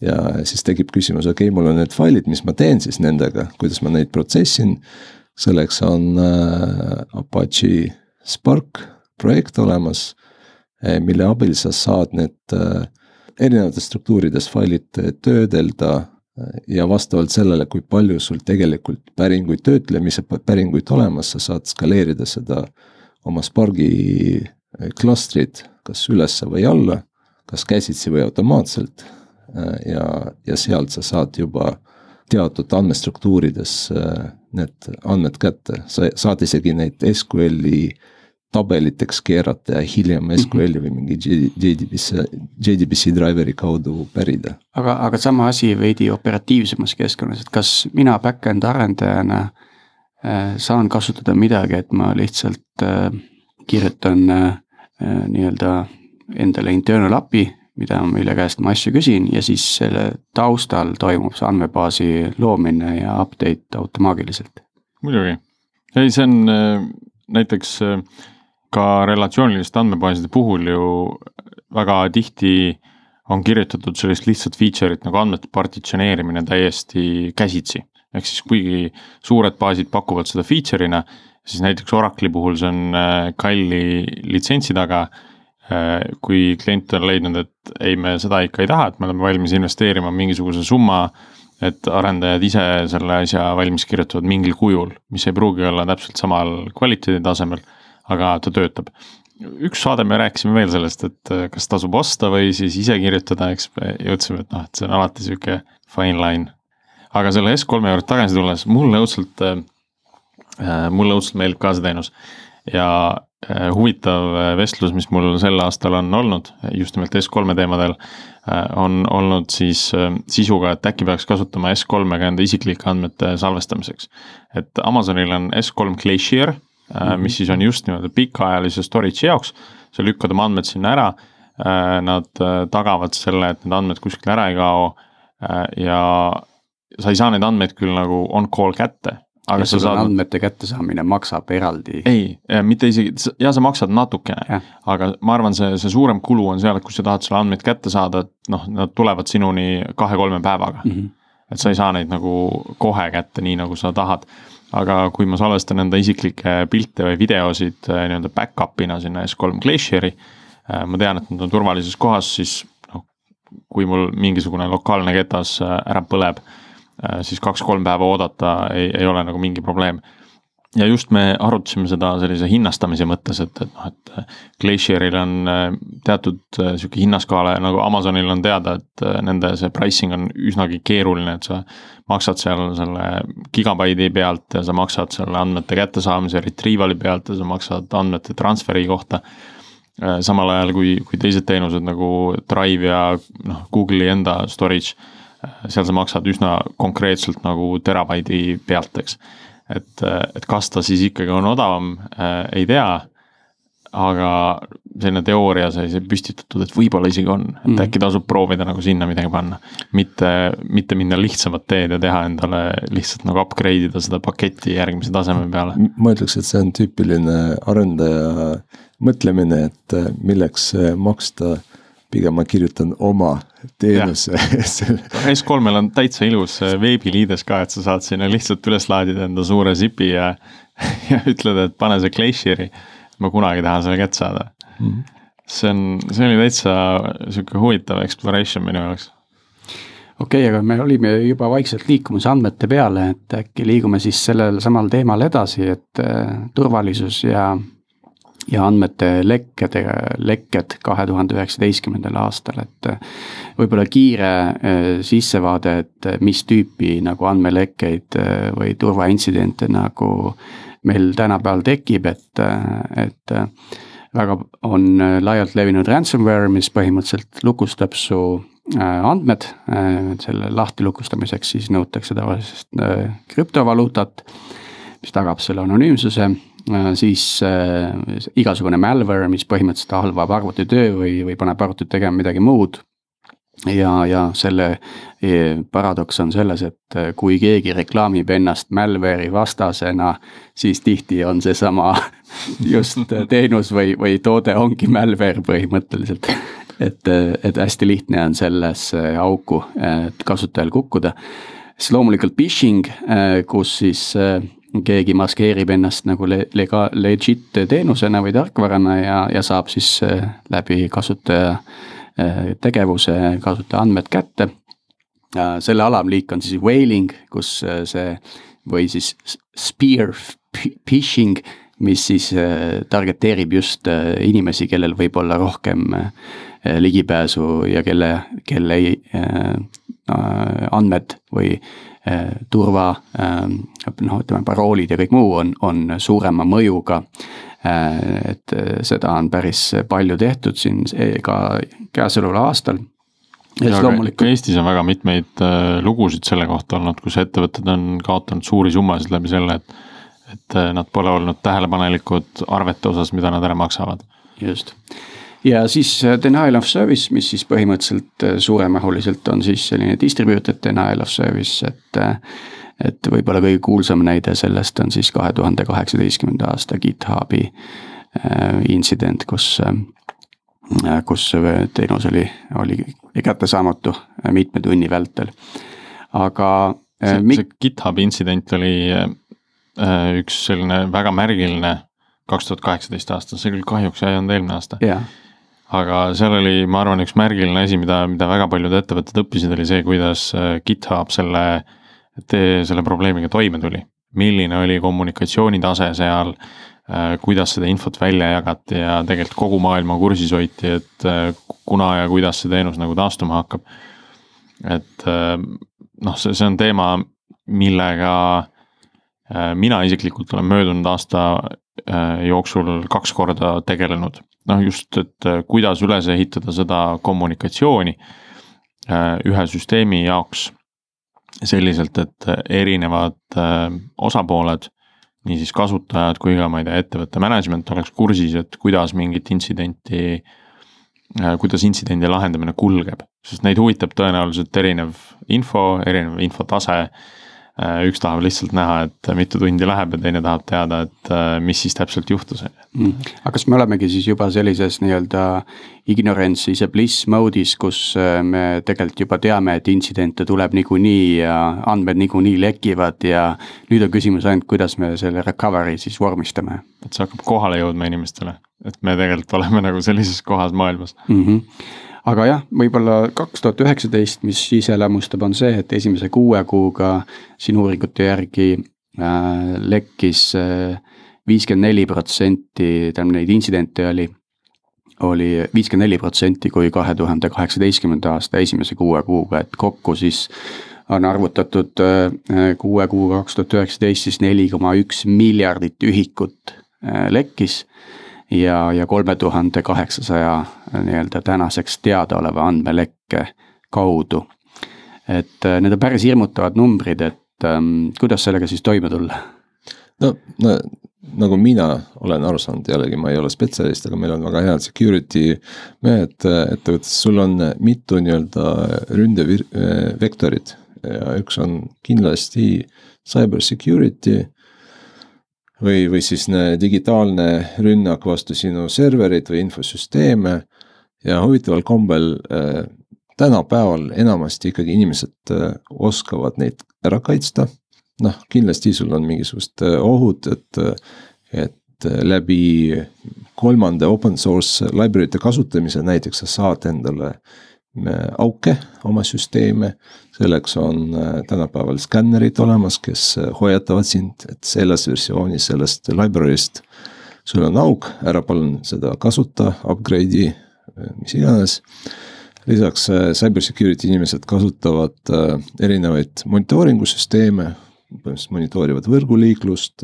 ja siis tekib küsimus, okei okay,, mul on need failid, mis ma teen siis nendega, kuidas ma neid protsessin. selleks on äh, Apache Spark projekt olemas, äh, mille abil sa saad need äh, erinevates struktuurides failid töödelda ja vastavalt sellele, kui palju sul tegelikult päringuid, töötlemise päringuid olemas, sa saad skaleerida seda oma Spargi klastrit kas ülesse või alla, kas käsitsi või automaatselt. Äh, ja, ja sealt sa saad juba teatud andmestruktuurides äh, need andmed kätte, sa saad isegi neid SQL-i tabeliteks keerata ja hiljem SQL-i või mingi JDBC, JDBC driver'i kaudu pärida. aga, aga sama asi veidi operatiivsemas keskkonnas, et kas mina back-end arendajana äh, saan kasutada midagi, et ma lihtsalt kirjutan nii-öelda endale internal API, mida, mille käest ma asju küsin ja siis selle taustal toimub see andmebaasi loomine ja update automaagiliselt. muidugi, ei, see on äh, näiteks äh, ka relatsiooniliste andmebaaside puhul ju väga tihti on kirjutatud sellist lihtsat feature'it nagu andmete partitsioneerimine täiesti käsitsi. ehk siis kuigi suured baasid pakuvad seda feature'ina siis näiteks Oracle'i puhul see on äh, kalli litsentsi taga. Äh, kui klient on leidnud, et ei, me seda ikka ei taha, et me oleme valmis investeerima mingisuguse summa. et arendajad ise selle asja valmis kirjutavad mingil kujul, mis ei pruugi olla täpselt samal kvaliteedi tasemel, aga ta töötab üks saade me rääkisime veel sellest, et äh, kas tasub osta või siis ise kirjutada, eks jõudsime, et noh, et see on alati sihuke fine line. aga selle S3 juurde tagasi tulles, mulle õudselt mulle õudselt meeldib ka see teenus ja huvitav vestlus, mis mul sel aastal on olnud just nimelt S3-e teemadel, on olnud siis sisuga, et äkki peaks kasutama S3-e ka enda isiklike andmete salvestamiseks. et Amazonil on S3 Glacier mm, -hmm. mis siis on just nii-öelda pikaajalise storage'i jaoks, sa lükkad oma andmed sinna ära, nad tagavad selle, et need andmed kuskile ära ei kao ja sa ei saa neid andmeid küll nagu on call kätte. Aga sa saad. andmete kättesaamine maksab eraldi. ei, mitte isegi, ja sa maksad natukene, aga ma arvan, see, see suurem kulu on seal, et kui sa tahad selle andmeid kätte saada, et noh, nad tulevad sinuni kahe-kolme päevaga mm. -hmm. et sa ei saa neid nagu kohe kätte, nii nagu sa tahad aga kui ma salvestan enda isiklikke pilte või videosid äh, nii-öelda back-up'ina sinna S3 Glacieri, äh, ma tean, et nad on turvalises kohas, siis noh, kui mul mingisugune lokaalne ketas ära põleb siis kaks-kolm päeva oodata ei, ei ole nagu mingi probleem. ja just me arutasime seda sellise hinnastamise mõttes, et, et noh, et äh, Glacieril on äh, teatud sihuke hinnaskaala ja nagu Amazonil on teada, et nende see pricing on üsnagi keeruline, et sa maksad seal selle gigabaidi pealt ja sa maksad selle andmete kättesaamise retrieval'i pealt ja sa maksad andmete transferi kohta samal ajal kui, kui teised teenused nagu Drive ja noh, Google'i enda storage seal sa maksad üsna konkreetselt nagu terabaidi pealt, eks. et, et kas ta siis ikkagi on odavam äh,, ei tea. aga selline teooria sai see püstitatud, et võib-olla isegi on, et mm. äkki tasub proovida nagu sinna midagi panna. mitte, mitte minna lihtsamat teed ja teha endale lihtsalt nagu upgrade ida seda paketti järgmise taseme peale. ma ütleks, et see on tüüpiline arendaja mõtlemine, et milleks maksta pigem ma kirjutan oma teenuse S3-l on täitsa ilus äh, veebiliides ka, et sa saad sinna lihtsalt üles laadida enda suure zipi ja, ja ütled, et pane see Glacieri. ma kunagi tahan selle kätte saada mm. -hmm. see on, see oli täitsa sihuke huvitav exploration minu jaoks okei okay,, aga me olime juba vaikselt liikumas andmete peale, et äkki liigume siis sellel samal teemal edasi, et äh, turvalisus ja ja andmete lekked, lekked kahe tuhande üheksateistkümnendal aastal, et äh, võib-olla kiire äh, sissevaade, et äh, mis tüüpi nagu andmelekkeid või turvaintsidente nagu meil tänapäeval tekib, et, et väga on laialt levinud ransomware, mis põhimõtteliselt lukustab su andmed, selle lahti lukustamiseks siis nõutakse tavaliselt krüptovaluutat, mis tagab selle anonüümsuse siis äh, igasugune malware, mis põhimõtteliselt halvab arvuti töö või, või paneb arvutit tegema midagi muud. ja, ja selle e, paradoks on selles, et äh, kui keegi reklaamib ennast malware'i vastasena, siis tihti on seesama just teenus või, või toode ongi malware põhimõtteliselt et, et hästi lihtne on sellesse auku kasutajal kukkuda. siis loomulikult phishing, kus siis keegi maskeerib ennast nagu lega-, legit teenusena või tarkvarana ja, ja saab siis äh, läbi kasutaja äh, tegevuse kasutaja andmed kätte. selle alamliik on siis whaling, kus äh, see või siis spear phishing, mis siis targeteerib just inimesi, kellel võib olla rohkem ligipääsu ja kelle, kelle andmed või turva, ähm, noh, ütleme paroolid ja kõik muu on, on suurema mõjuga. Äh, et äh, seda on päris palju tehtud siin ka käesoleval aastal. ja loomulikult... Eestis on väga mitmeid lugusid selle kohta olnud, kus ettevõtted on kaotanud suuri summasid läbi selle, et et nad pole olnud tähelepanelikud arvete osas, mida nad ära maksavad. just ja siis äh, denial of service, mis siis põhimõtteliselt äh, suuremahuliselt on siis selline distributed denial of service, et. Äh, et võib-olla kõige kuulsam näide sellest on siis kahe tuhande kaheksateistkümnenda aasta GitHubi intsident, kus kus teenus oli, oli kättesaamatu mitme tunni vältel, aga. see, see GitHubi intsident oli üks selline väga märgiline kaks tuhat kaheksateist aastal, see küll kahjuks ei olnud eelmine aasta yeah aga seal oli, ma arvan, üks märgiline asi, mida, mida väga paljud ettevõtted õppisid, oli see, kuidas äh, GitHub selle, selle probleemiga toime tuli. milline oli kommunikatsioonitase seal, äh, kuidas seda infot välja jagati ja tegelikult kogu maailma kursis hoiti, et äh, kuna ja kuidas see teenus nagu taastuma hakkab. et noh, see, see on teema, millega mina isiklikult olen möödunud aasta jooksul kaks korda tegelenud, noh just, et kuidas üles ehitada seda kommunikatsiooni ühe süsteemi jaoks selliselt, et erinevad osapooled niisiis kasutajad kui ka ma ei tea, ettevõtte management oleks kursis, et kuidas mingit intsidenti, äh, kuidas intsidendi lahendamine kulgeb. sest neid huvitab tõenäoliselt erinev info, erinev infotase Äh, üks tahab lihtsalt näha, et mitu tundi läheb ja teine tahab teada, et äh, mis siis täpselt juhtus mm.. aga kas me olemegi siis juba sellises nii-öelda ignorance is a bliss mode'is, kus äh, me tegelikult juba teame, et intsidente tuleb niikuinii ja andmed niikuinii lekivad ja nüüd on küsimus ainult, kuidas me selle recovery siis vormistame. et see hakkab kohale jõudma inimestele, et me tegelikult oleme nagu sellises kohas maailmas mm. -hmm aga jah, võib-olla kaks tuhat üheksateist, mis iseloomustab, on see, et esimese kuue kuuga sinu uuringute järgi äh, lekkis äh, viiskümmend neli protsenti, tähendab neid intsidente oli, oli viiskümmend neli protsenti kui kahe tuhande kaheksateistkümnenda aasta esimese kuue kuuga, et kokku siis on arvutatud äh, kuue kuuga kaks tuhat üheksateist siis neli koma üks miljardit ühikut äh, lekkis ja, ja kolme tuhande kaheksasaja nii-öelda tänaseks teadaoleva andmelekke kaudu. et äh, need on päris hirmutavad numbrid, et ähm, kuidas sellega siis toime tulla? no, no nagu mina olen aru saanud, jällegi ma ei ole spetsialist, aga meil on väga head security mehed ettevõttes, sul on mitu nii-öelda ründevektorit ja üks on kindlasti cyber security või, või siis digitaalne rünnak vastu sinu serverit või infosüsteeme. ja huvitaval kombel äh, tänapäeval enamasti ikkagi inimesed äh, oskavad neid ära kaitsta. noh, kindlasti sul on mingisugused äh, ohud, et, et läbi kolmanda open source library'te kasutamise näiteks sa saad endale auke oma süsteeme. selleks on äh, tänapäeval skännerid olemas, kes äh, hoiatavad sind, et selles versioonis sellest library'st sul on auk, ära palun seda kasuta, upgrade'i, äh, mis iganes. lisaks cyber security inimesed kasutavad erinevaid monitooringu süsteeme, põhimõtteliselt monitoorivad võrguliiklust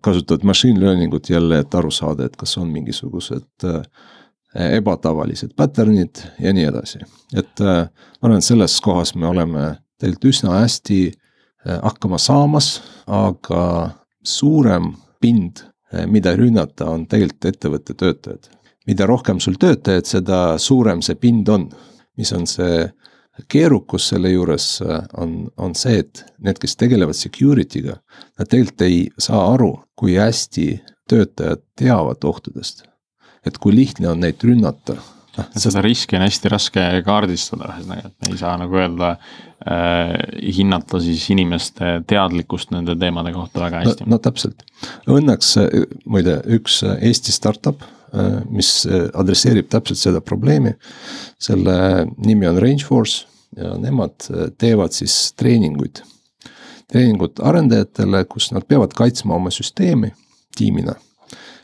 kasutavad machine learning ut jälle, et aru saada, et kas on mingisugused Eh, ebatavalised pattern'id ja nii edasi. et äh, ma arvan, et selles kohas me oleme tegelikult üsna hästi äh, hakkama saamas, aga suurem pind, äh, mida rünnata, on tegelikult ettevõtte töötajad. mida rohkem sul töötajaid, seda suurem see pind on. mis on see keerukus selle juures on, on see, et need, kes tegelevad security'ga, nad tegelikult ei saa aru, kui hästi töötajad teavad ohtudest et kui lihtne on neid rünnata seda riski on hästi raske kaardistada, ühesõnaga, et me ei saa nagu öelda äh,, hinnata siis inimeste teadlikkust nende teemade kohta väga hästi. no, no täpselt, õnneks muide üks Eesti startup, äh, mis adresseerib täpselt seda probleemi. selle nimi on Rangeforce ja nemad teevad siis treeninguid. treeningud arendajatele, kus nad peavad kaitsma oma süsteemi tiimina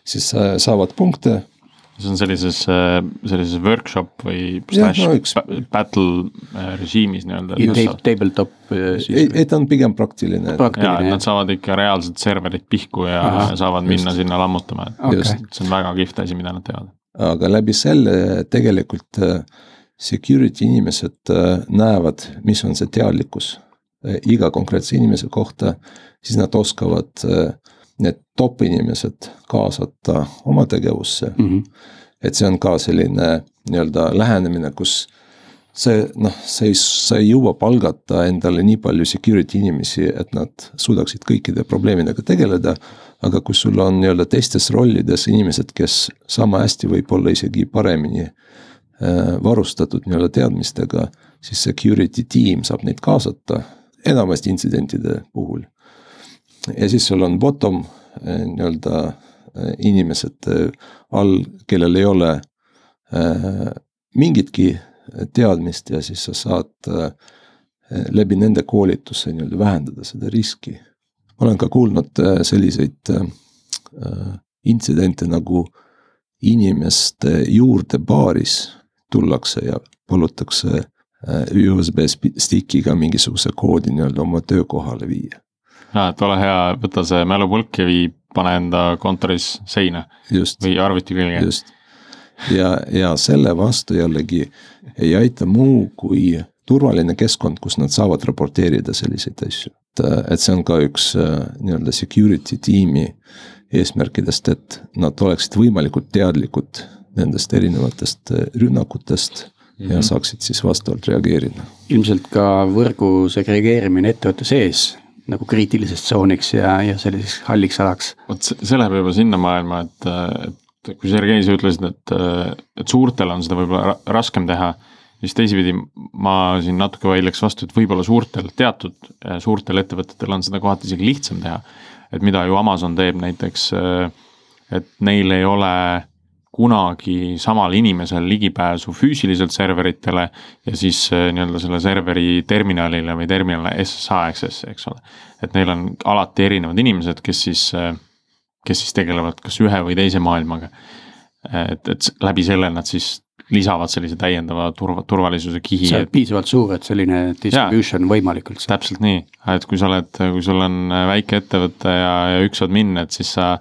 siis äh, saavad punkte see on sellises, äh, sellises workshop või slash no, üks... battle äh, režiimis nii-öelda. Tabletop äh, siis. ei, ta on pigem praktiline. jaa, et nad saavad ikka reaalselt serverit pihku ja Aha, saavad just. minna sinna lammutama, et okay. see on väga kihvt asi, mida nad teevad. aga läbi selle tegelikult security inimesed näevad, mis on see teadlikkus iga konkreetse inimese kohta, siis nad oskavad need top inimesed kaasata oma tegevusse mm. -hmm. et see on ka selline nii-öelda lähenemine, kus see noh, sa ei, sa ei jõua palgata endale nii palju security inimesi, et nad suudaksid kõikide probleemidega tegeleda. aga kui sul on nii-öelda teistes rollides inimesed, kes sama hästi võib-olla isegi paremini äh, varustatud nii-öelda teadmistega, siis security tiim saab neid kaasata enamasti intsidentide puhul ja siis sul on bottom eh, nii-öelda eh, inimesed eh, all, kellel ei ole mingitki teadmist ja siis sa saad läbi nende koolituse nii-öelda vähendada seda riski. olen ka kuulnud selliseid intsidente nagu inimeste juurde baaris tullakse ja palutakse USB stick'iga mingisuguse koodi nii-öelda oma töökohale viia aa, et ole hea, võta see mälupulk ja vii, pane enda kontoris seina just, või arvuti külge. just. ja, ja selle vastu jällegi ei aita muu kui turvaline keskkond, kus nad saavad raporteerida selliseid asju. et, et see on ka üks äh, nii-öelda security tiimi eesmärkidest, et nad oleksid võimalikult teadlikud nendest erinevatest äh, rünnakutest mm -hmm. ja saaksid siis vastavalt reageerida. ilmselt ka võrgu segregeerimine ettevõtte sees nagu kriitiliseks tsooniks ja, ja selliseks halliks alaks. vot see, läheb juba sinna maailma, et, et kui Sergei, sa ütlesid, et, et suurtel on seda võib-olla raskem teha siis teisipidi ma siin natuke vaidleks vastu, et võib-olla suurtel, teatud suurtel ettevõtetel on seda kohati isegi lihtsam teha. et mida ju Amazon teeb näiteks, et neil ei ole kunagi samal inimesel ligipääsu füüsiliselt serveritele ja siis äh, nii-öelda selle serveri terminalile või terminal SSH access'i, eks ole. et neil on alati erinevad inimesed, kes siis, äh, kes siis tegelevad kas ühe või teise maailmaga. et, et läbi selle nad siis lisavad sellise täiendava turva, turvalisuse kihi. see on piisavalt suur, et selline distribution ja, võimalikult. täpselt nii, et kui sa oled, kui sul on väike ettevõte ja, ja üks admin, et siis sa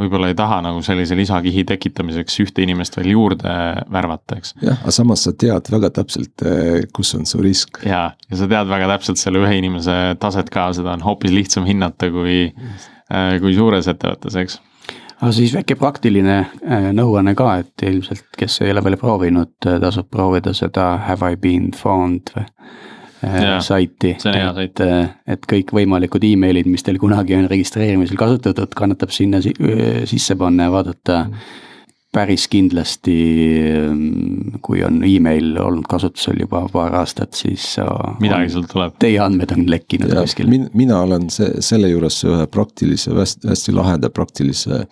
võib-olla ei taha nagu sellise lisakihi tekitamiseks ühte inimest veel juurde värvata, eks. jah, aga samas sa tead väga täpselt, eh, kus on su risk. ja, ja sa tead väga täpselt selle ühe inimese taset ka, seda on hoopis lihtsam hinnata kui, eh, kui suures ettevõttes, eks aga siis väike praktiline eh, nõuanne ka, et ilmselt, kes ei ole veel proovinud, tasub proovida seda Have I been found või saiti, et, äh, et kõikvõimalikud emailid, mis teil kunagi on registreerimisel kasutatud, kannatab sinna sisse panna ja vaadata mm. päris kindlasti, ähm, kui on email olnud kasutusel juba paar aastat, siis. midagi sealt tuleb. Teie andmed on lekkinud kuskil min,. mina olen see, selle juures ühe praktilise, hästi, hästi laheda praktilise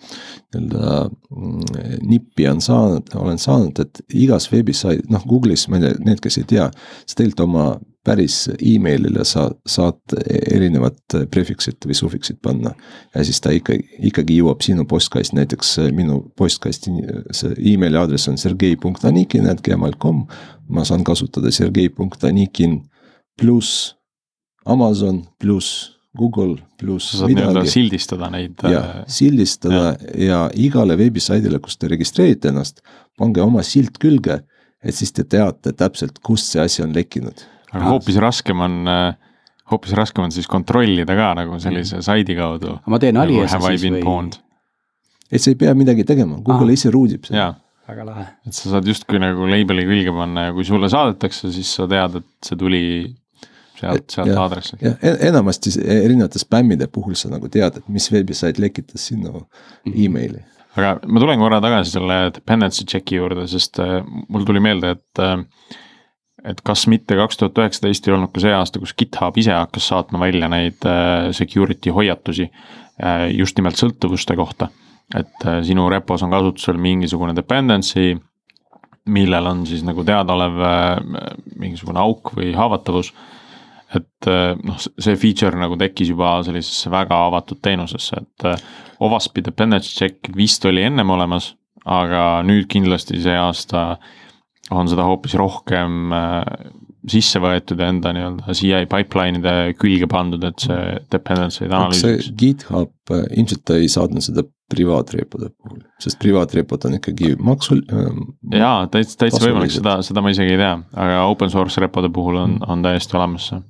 nii-öelda mm, nippi on saanud, olen saanud, et igas veebisait, noh Google'is, ma ei tea, need, kes ei tea, sa tegelikult oma päris emailile sa saad erinevad prefiksid või sufiksid panna. ja siis ta ikka, ikkagi jõuab sinu postkasti, näiteks minu postkasti see emaili aadress on sergei.anikin.gmail.com. ma saan kasutada sergei.anikin pluss Amazon pluss Google pluss sa saad nii-öelda sildistada neid. jah, äh, sildistada ja. ja igale veebisaidile, kus te registreerite ennast, pange oma silt külge, et siis te teate täpselt, kust see asi on lekkinud aga hoopis raskem on, äh, hoopis raskem on siis kontrollida ka nagu sellise saidi kaudu. ma teen nagu aliasa siis või? et sa ei pea midagi tegema, Google ah. ise ruudib seda. väga lahe. et sa saad justkui nagu label'i külge panna ja kui sulle saadetakse, siis sa tead, et see tuli sealt, sealt aadressilt. jah, enamasti erinevate spämmide puhul sa nagu tead, et mis veebisait lekitas sinu mm -hmm. emaili. aga ma tulen korra tagasi selle dependency check'i juurde, sest äh, mul tuli meelde, et äh, et kas mitte kaks tuhat üheksateist ei olnud ka see aasta, kus GitHub ise hakkas saatma välja neid äh, security hoiatusi äh, just nimelt sõltuvuste kohta. et äh, sinu repos on kasutusel mingisugune dependency, millel on siis nagu teadaolev mingisugune auk või haavatavus. et noh, see feature nagu tekkis juba sellisesse väga avatud teenusesse, et OWASP-i dependency check vist oli ennem olemas, aga nüüd kindlasti see aasta on seda hoopis rohkem äh, sisse võetud enda nii-öelda CI pipeline'ide külge pandud, et see dependency'd analüüsiks. GitHub äh, ilmselt ei saatnud seda privaatrepode puhul, sest privaatrepod on ikkagi maksul äh,. jaa, täitsa, täitsa võimalik, seda, seda ma isegi ei tea, aga open source repode puhul on, on täiesti olemas see.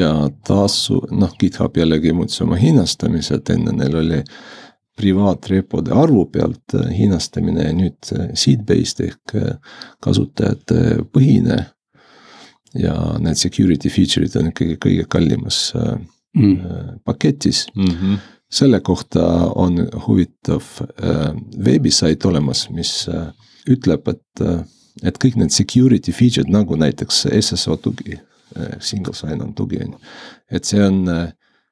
ja tasu, noh, GitHub jällegi muutis oma hinnastamise, et enne neil oli äh, privaatrepode arvu pealt äh, hinnastamine ja nüüd äh, seed-based ehk äh, kasutajate põhine. ja need security feature'id on ikkagi kõige kallimas mm. paketis mm. -hmm. selle kohta on huvitav veebisait olemas, mis ütleb, et, et kõik need security feature'id nagu näiteks SSO tugi, single sign-on tugi on ju, et see on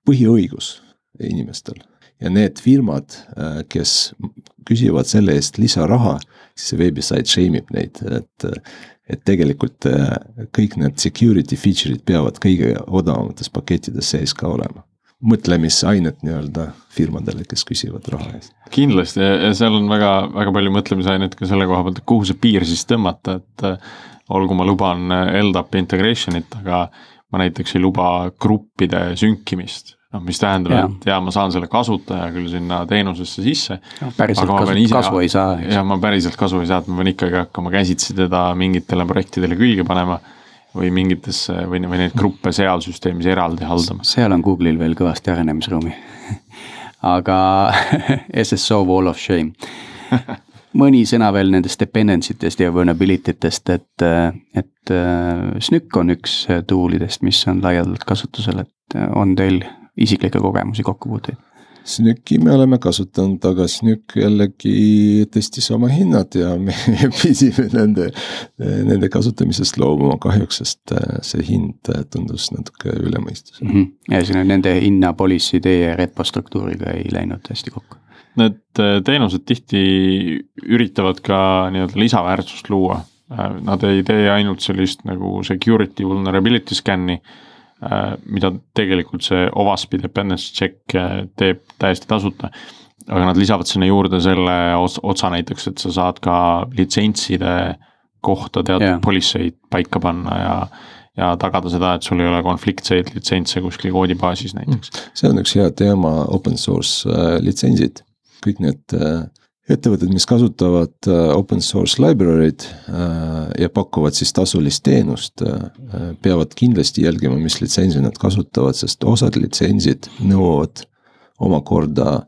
põhiõigus inimestel ja need firmad, äh, kes küsivad selle eest lisaraha, siis see veebisait shame ib neid, et, et tegelikult äh, kõik need security feature'id peavad kõige odavamates pakettides sees ka olema mõtlemisainet nii-öelda firmadele, kes küsivad raha eest. kindlasti ja seal on väga, väga palju mõtlemisainet ka selle koha pealt, et kuhu see piir siis tõmmata, et äh, olgu, ma luban LDAP integration'it, aga ma näiteks ei luba gruppide sünkimist noh, mis tähendab, et jaa, ma saan selle kasutaja küll sinna teenusesse sisse päriselt kasu, ise, kasu ei saa. jah, ma päriselt kasu ei saa, et ma pean ikkagi hakkama käsitsi teda mingitele projektidele külge panema või mingitesse või, või neid gruppe seal süsteemis eraldi haldama. seal on Google'il veel kõvasti arenemisruumi aga SSO wall of shame mõni sõna veel nendest dependency test ja vulnerability test, et, et SNÜK on üks tool idest, mis on laialdalt kasutusel, et on teil isiklikke kogemusi, kokkupuuteid? SNÜK-i me oleme kasutanud, aga SNÜK jällegi tõstis oma hinnad ja me pidime nende, nende kasutamisest loobuma kahjuks, sest see hind tundus natuke üle mõistuse mm. -hmm. ühesõnaga nende hinna policy teie repo struktuuriga ei läinud hästi kokku? Need teenused tihti üritavad ka nii-öelda lisaväärtust luua. Nad ei tee ainult sellist nagu security vulnerability scan'i Äh, mida tegelikult see OWASP-i dependency check äh, teeb täiesti tasuta. aga nad lisavad sinna juurde selle otsa näiteks, et sa saad ka litsentside kohta teatud yeah. politseid paika panna ja ja tagada seda, et sul ei ole konfliktseid litsentse kuskil koodibaasis näiteks. see on üks hea teema, open source äh, litsentsid, kõik need äh, ettevõtted, mis kasutavad äh, open source library'd äh, ja pakuvad siis tasulist teenust, äh, peavad kindlasti jälgima, mis litsentsi nad kasutavad, sest osad litsentsid nõuavad omakorda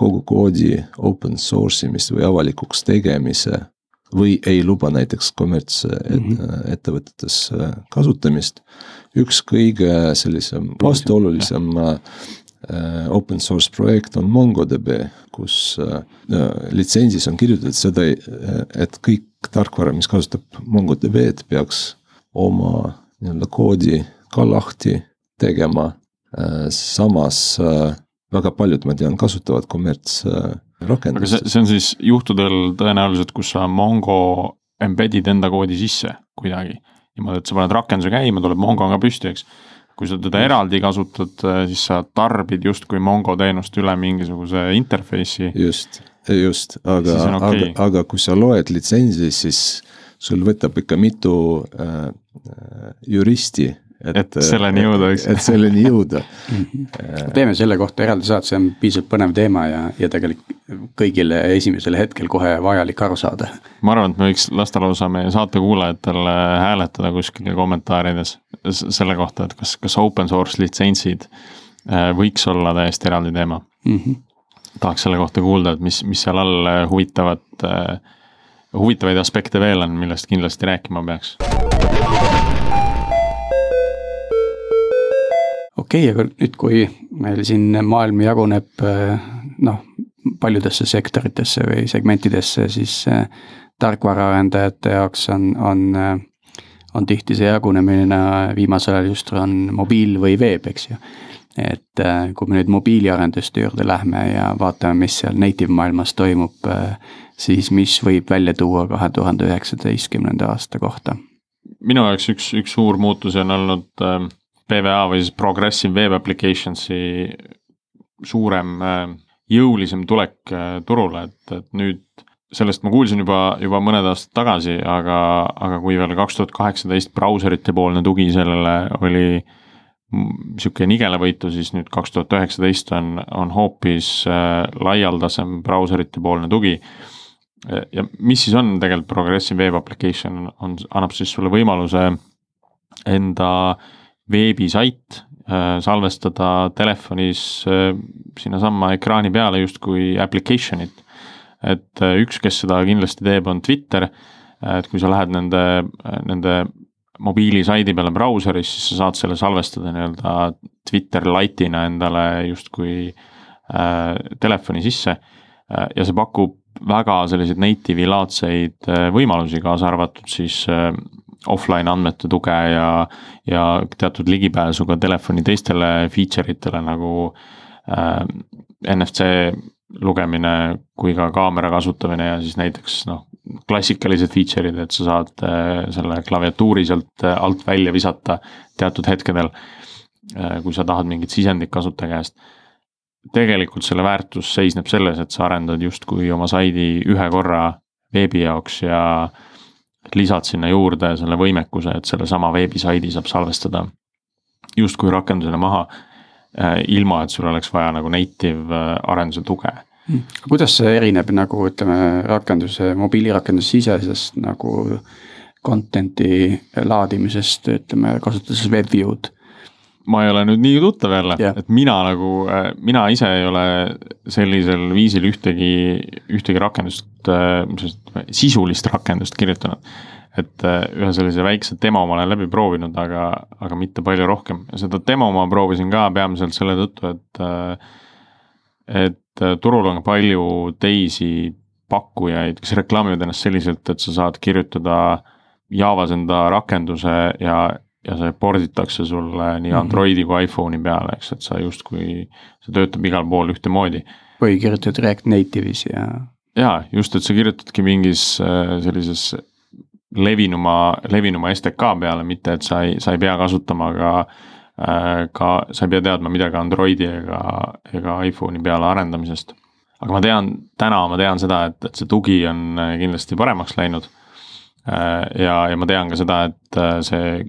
kogu koodi open source imist või avalikuks tegemise. või ei luba näiteks kommertsettevõtetes mm -hmm. kasutamist. üks kõige sellisem vastuolulisem Äh, open source projekt on MongoDB, kus äh, litsentsis on kirjutatud seda, et kõik tarkvara, mis kasutab MongoDB-d, peaks oma nii-öelda koodi ka lahti tegema. Samas väga paljud, ma tean, kasutavad kommertsrakendust. aga see, see on siis juhtudel tõenäoliselt, kus sa Mongo embedd'id enda koodi sisse kuidagi. niimoodi, et sa paned rakenduse käima, tuleb Mongo ka püsti, eks kui sa teda eraldi kasutad, äh, siis sa tarbid justkui Mongo teenust üle mingisuguse interface'i. just, just, aga, okay. aga, aga kui sa loed litsentsi, siis sul võtab ikka mitu äh, äh juristi et, et selleni jõuda, eks. et selleni jõuda teeme selle kohta eraldi saate, see on piisavalt põnev teema ja, ja tegelikult kõigile esimesel hetkel kohe vajalik aru saada. ma arvan, et me võiks lasta lausa meie saate kuulajatele hääletada kuskil kommentaarides selle kohta, et kas, kas open source litsentsid äh, võiks olla täiesti eraldi teema mm. -hmm. tahaks selle kohta kuulda, et mis, mis seal all huvitavat, äh, huvitavaid aspekte veel on, millest kindlasti rääkima peaks okei okay,, aga nüüd, kui meil siin maailm jaguneb noh, paljudesse sektoritesse või segmentidesse, siis äh, tarkvaraarendajate jaoks on, on, äh, on tihti see jagunemine viimasel ajal just on mobiil või veeb, eks ju. et äh, kui me nüüd mobiiliarenduste juurde lähme ja vaatame, mis seal native maailmas toimub, siis mis võib välja tuua kahe tuhande üheksateistkümnenda aasta kohta? minu jaoks üks, üks suur muutus on olnud PWA või siis Progressive Web Applications'i suurem äh, jõulisem tulek äh, turule, et, et nüüd sellest ma kuulsin juba, juba mõned aastad tagasi, aga, aga kui veel kaks tuhat kaheksateist brauserite poolne tugi sellele oli sihuke nigelavõitu, siis nüüd kaks tuhat üheksateist on, on hoopis äh, laialdasem brauserite poolne tugi. ja mis siis on tegelikult Progressive Web Application, on, annab siis sulle võimaluse enda äh, veebisait, äh, salvestada telefonis äh, sinnasamma ekraani peale justkui application'it. et äh, üks, kes seda kindlasti teeb, on Twitter, et kui sa lähed nende, nende mobiilisaidi peale brauseris, siis sa saad selle salvestada nii-öelda Twitter Lite'ina endale justkui äh, telefoni sisse äh,. ja see pakub väga selliseid native'i laadseid äh, võimalusi, kaasa arvatud siis äh, offline andmete tuge ja, ja teatud ligipääsu ka telefoni teistele feature itele nagu äh, NFC lugemine kui ka kaamera kasutamine ja siis näiteks noh, klassikalised feature'id, et sa saad äh, selle klaviatuuri sealt äh, alt välja visata teatud hetkedel äh,. kui sa tahad mingit sisendit kasutaja käest. tegelikult selle väärtus seisneb selles, et sa arendad justkui oma saidi ühe korra veebi jaoks ja äh, lisad sinna juurde selle võimekuse, et sellesama veebisaidi saab salvestada justkui rakendusena maha. ilma, et sul oleks vaja nagu native arenduse tuge kuidas see erineb nagu ütleme, rakenduse, mobiilirakenduse sisesest nagu content'i laadimisest, ütleme kasutades WebView'd? Ma ei ole nüüd nii tuttav jälle yeah., et mina nagu, mina ise ei ole sellisel viisil ühtegi, ühtegi rakendust, sisulist rakendust kirjutanud. et ühe sellise väikse demo ma olen läbi proovinud, aga, aga mitte palju rohkem seda demo ma proovisin ka peamiselt selle tõttu, et, et turul on palju teisi pakkujaid, kes reklaamivad ennast selliselt, et sa saad kirjutada Javas enda rakenduse ja, ja see port itakse sulle nii mhm. Androidi kui iPhone'i peale, eks, et sa justkui, see töötab igal pool ühtemoodi. või kirjutad React Native'is ja. jaa, just, et sa kirjutadki mingis äh, sellises levinuma, levinuma STK peale, mitte et sa ei, sa ei pea kasutama ka äh, ka sa ei pea teadma midagi Androidi ega, ega iPhone'i peale arendamisest. aga ma tean, täna ma tean seda, et, et see tugi on äh, kindlasti paremaks läinud ja, ja ma tean ka seda, et see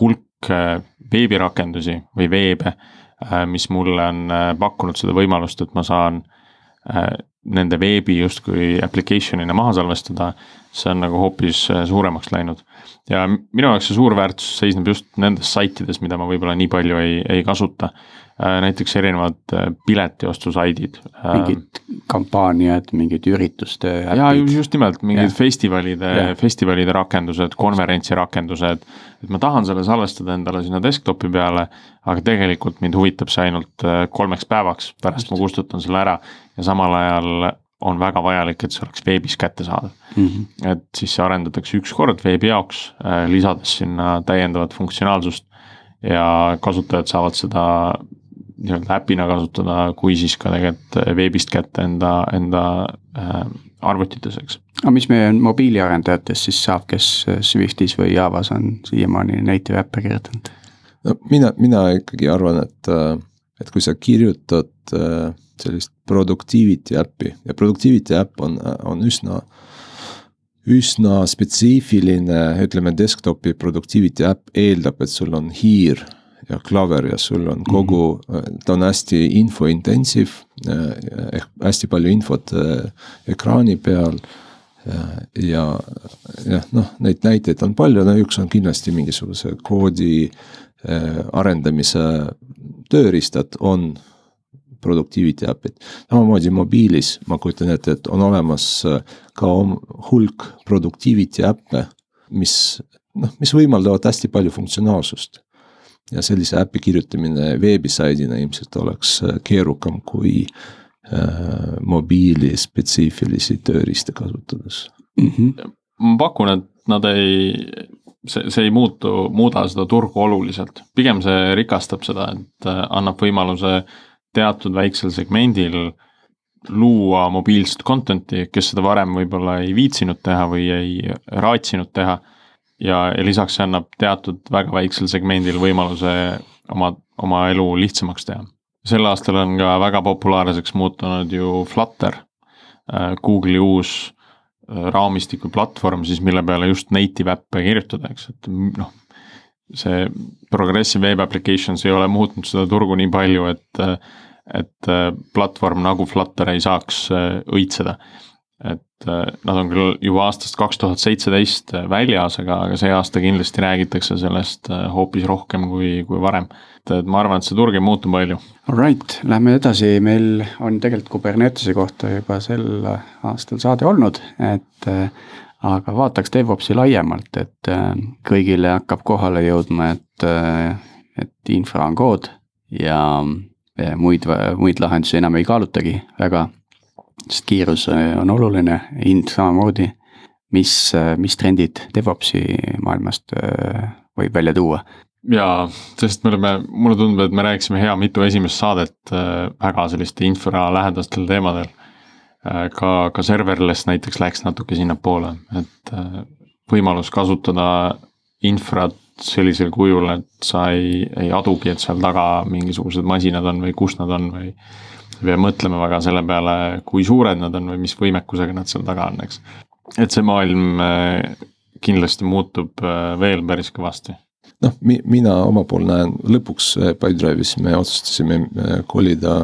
hulk äh, veebirakendusi või veebe, mis mulle on pakkunud seda võimalust, et ma saan nende veebi justkui application'ina maha salvestada, see on nagu hoopis suuremaks läinud. ja minu jaoks see suur väärtus seisneb just nendes saitides, mida ma võib-olla nii palju ei, ei kasuta Äh, näiteks erinevad äh, piletiostusaidid. Äh, mingid kampaaniad, mingid ürituste jaa, just nimelt, mingid ja. festivalide, festivalide rakendused, konverentsi rakendused. et ma tahan selle salvestada endale sinna desktopi peale, aga tegelikult mind huvitab see ainult kolmeks päevaks, pärast just. ma kustutan selle ära ja samal ajal on väga vajalik, et see oleks veebis kättesaadav mm. -hmm. et siis see arendatakse üks kord veebi jaoks, lisades sinna täiendavat funktsionaalsust ja kasutajad saavad seda nii-öelda äpina kasutada, kui siis ka tegelikult veebist kätte enda, enda äh, arvutites, eks. aga mis meie mobiiliarendajatest siis saab, kes Swiftis või Javas on siiamaani native äppe kirjutanud? no mina, mina ikkagi arvan, et, äh, et kui sa kirjutad äh, sellist productivity äppi ja productivity äpp on, on üsna üsna spetsiifiline, ütleme desktopi productivity äpp eeldab, et sul on hiir ja klaver ja sul on kogu mm, -hmm. ta on hästi infointensiiv eh, ehk hästi palju infot eh, ekraani peal. ja jah, noh, neid näiteid on palju, no üks on kindlasti mingisuguse koodi arendamise tööriistad on productivity äpid. samamoodi mobiilis ma kujutan ette, et on olemas ka hulk productivity äppe, mis noh, mis võimaldavad hästi palju funktsionaalsust ja sellise äpi kirjutamine veebisaidina ilmselt oleks äh, keerukam kui äh, mobiili spetsiifilisi tööriiste kasutades mm. -hmm. ma pakun, et nad ei, see, see ei muutu, muuda seda turgu oluliselt, pigem see rikastab seda, et äh, annab võimaluse teatud väiksel segmendil luua mobiilset content'i, kes seda varem võib-olla ei viitsinud teha või ei raatsinud teha ja, ja lisaks see annab teatud väga väiksel segmendil võimaluse oma, oma elu lihtsamaks teha. sel aastal on ka väga populaarseks muutunud ju Flutter, äh, Google'i uus äh, raamistiku platvorm siis, mille peale just native äppe kirjutada, eks, et noh. see progressive web applications ei ole muutnud seda turgu nii palju, et, et äh, platvorm nagu Flutter ei saaks õitseda et äh, nad on küll juba aastast kaks tuhat seitseteist äh, väljas, aga, aga see aasta kindlasti räägitakse sellest äh, hoopis rohkem kui, kui varem. et, et ma arvan, et see turg ei muutu palju. Alright, lähme edasi, meil on tegelikult Kubernetese kohta juba sel aastal saade olnud, et aga vaataks DevOpsi laiemalt, et kõigile hakkab kohale jõudma, et, et infra on kood ja muid, muid lahendusi enam ei kaalutagi väga sest kiirus äh, on oluline, hind samamoodi. mis, äh, mis trendid DevOpsi maailmast äh, võib välja tuua? jaa, sest me oleme, mulle tundub, et me rääkisime hea mitu esimest saadet väga selliste infra lähedastel teemadel. ka, ka serverless näiteks läks natuke sinnapoole, et võimalus kasutada infrat sellisel kujul, et sa ei, ei adugi, et seal taga mingisugused masinad on või kus nad on või ei pea mõtlema väga selle peale, kui suured nad on või mis võimekusega nad seal taga on, eks. et see maailm äh, kindlasti muutub äh, veel päris kõvasti. noh, mi-, mina oma pool näen lõpuks Pipedrive'is me otsustasime kolida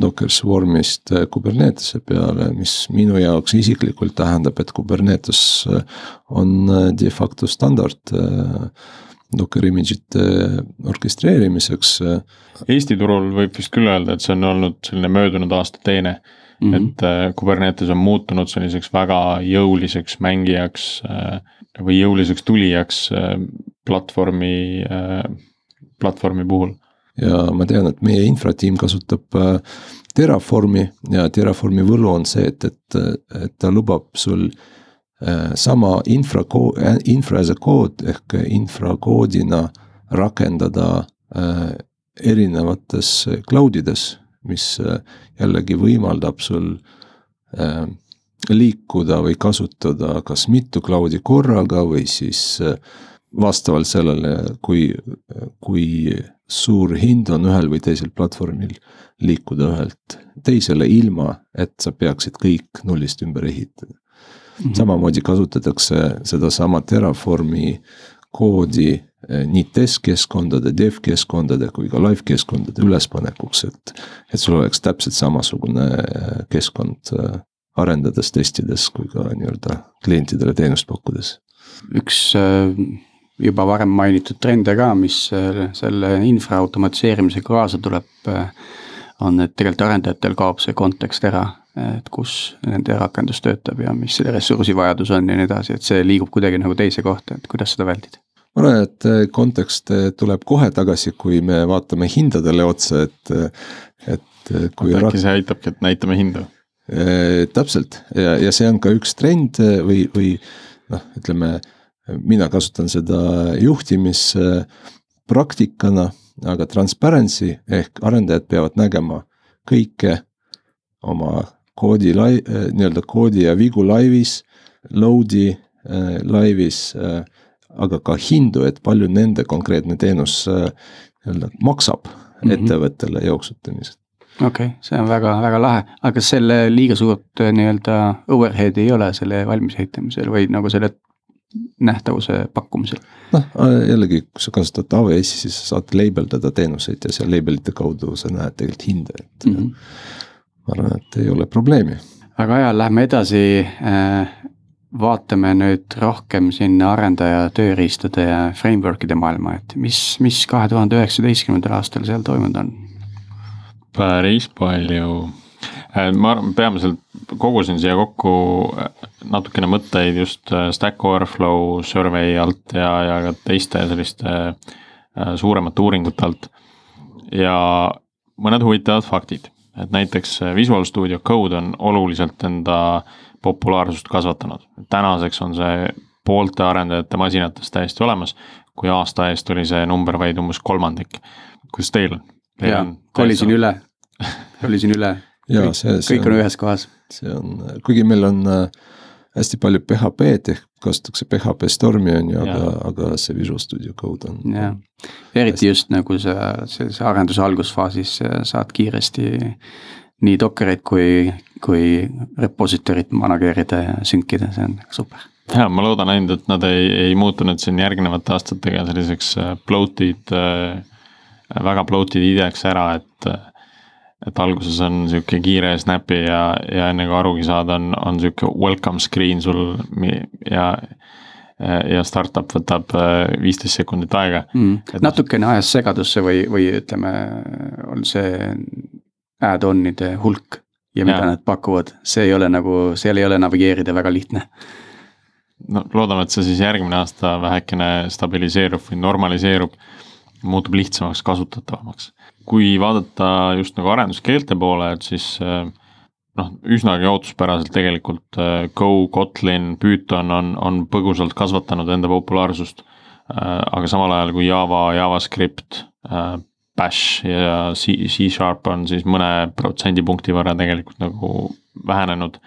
Docker Swarmist Kubernetese peale, mis minu jaoks isiklikult tähendab, et Kubernetes on de facto standard Docker image'ite orkestreerimiseks. Eesti turul võib vist küll öelda, et see on olnud selline möödunud aasta teene mm. -hmm. et äh, Kubernetes on muutunud selliseks väga jõuliseks mängijaks äh, või jõuliseks tulijaks äh, platvormi, platvormi puhul. ja ma tean, et meie infratiim kasutab Terraformi ja Terraformi võlu on see, et, et, et ta lubab sul sama infra, infra as a code ehk infrakoodina rakendada erinevates cloud ides mis äh, jällegi võimaldab sul äh, liikuda või kasutada kas mitu cloud'i korraga või siis äh, vastavalt sellele, kui, kui suur hind on ühel või teisel platvormil, liikuda ühelt teisele, ilma et sa peaksid kõik nullist ümber ehitada mm. -hmm. samamoodi kasutatakse sedasama Terraformi koodi Eh, nii testkeskkondade, dev-keskkondade kui ka live keskkondade ülespanekuks, et. et sul oleks täpselt samasugune eh, keskkond eh, arendades, testides kui ka nii-öelda klientidele teenust pakkudes. üks juba varem mainitud trende ka, mis selle infra automatiseerimisega kaasa tuleb. on, et tegelikult arendajatel kaob see kontekst ära, et kus nende rakendus töötab ja mis selle ressursivajadus on ja nii edasi, et see liigub kuidagi nagu teise kohta, et kuidas seda vältida ma arvan, et äh, kontekst äh, tuleb kohe tagasi, kui me vaatame hindadele otsa, et, äh, et kui. äkki see aitabki, et näitame hindu? täpselt ja, ja see on ka üks trend või, või noh, ütleme, mina kasutan seda juhtimispraktikana, aga transparency ehk arendajad peavad nägema kõike oma koodi lai-, nii-öelda koodi ja vigu laivis, load'i laivis äh, aga ka hindu, et palju nende konkreetne teenus nii-öelda maksab mm -hmm. ettevõttele jooksutamisest. okei okay,, see on väga-väga lahe, aga selle liiga suurt nii-öelda overhead'i ei ole selle valmisehitamisel või nagu selle nähtavuse pakkumisel? noh, äh, jällegi, kui sa kasutad AWS-i, siis sa saad labeldada teenuseid ja seal label'ite kaudu sa näed tegelikult hinde, et mm. -hmm. Ma arvan, et ei ole probleemi. väga hea, lähme edasi äh, vaatame nüüd rohkem sinna arendaja tööriistade ja framework'ide maailma, et mis, mis kahe tuhande üheksateistkümnendal aastal seal toimunud on? päris palju. Äh, ma peamiselt kogusin siia kokku äh, natukene mõtteid just Stack Overflow survey alt ja, ja ka teiste selliste suuremate uuringute alt. ja mõned huvitavad faktid, et näiteks Visual Studio Code on oluliselt enda äh, populaarsust kasvatanud. tänaseks on see poolte arendajate masinates täiesti olemas, kui aasta eest oli see number vaid umbes kolmandik. kuidas teil on? jaa, kolisin üle, kolisin üle. jaa, see, see kõik on, on ühes kohas. see on, kuigi meil on äh, hästi palju PHP-d ehk kasutatakse PHP Stormi on ju, aga, aga see Visual Studio Code on. jah, eriti hästi. just nagu sa selles arenduse algusfaasis saad kiiresti nii Dockerit kui, kui repository't manageerida ja sünkida, see on super. ja ma loodan ainult, et nad ei, ei muutu nüüd siin järgnevate aastatega selliseks äh, bloated, äh, väga bloated ideks ära, et. Et alguses on sihuke kiire snapi ja, ja enne kui arugi saada, on, on sihuke welcome screen sul ja ja startup võtab äh, viisteist sekundit aega mm.. natukene ajas segadusse või, või ütleme, on see add-on'ide hulk ja mida ja. nad pakuvad, see ei ole nagu, seal ei ole navigeerida väga lihtne. no loodame, et see siis järgmine aasta vähekene stabiliseerub või normaliseerub, muutub lihtsamaks, kasutatavamaks. Kui vaadata just nagu arenduskeelte poole, et siis eh, noh, üsnagi ootuspäraselt tegelikult eh, Go, Kotlin, Python on, on põgusalt kasvatanud enda populaarsust. Eh, aga samal ajal kui Java, JavaScript, Bash ja C-Sharp on siis mõne protsendipunkti võrra tegelikult nagu vähenenud.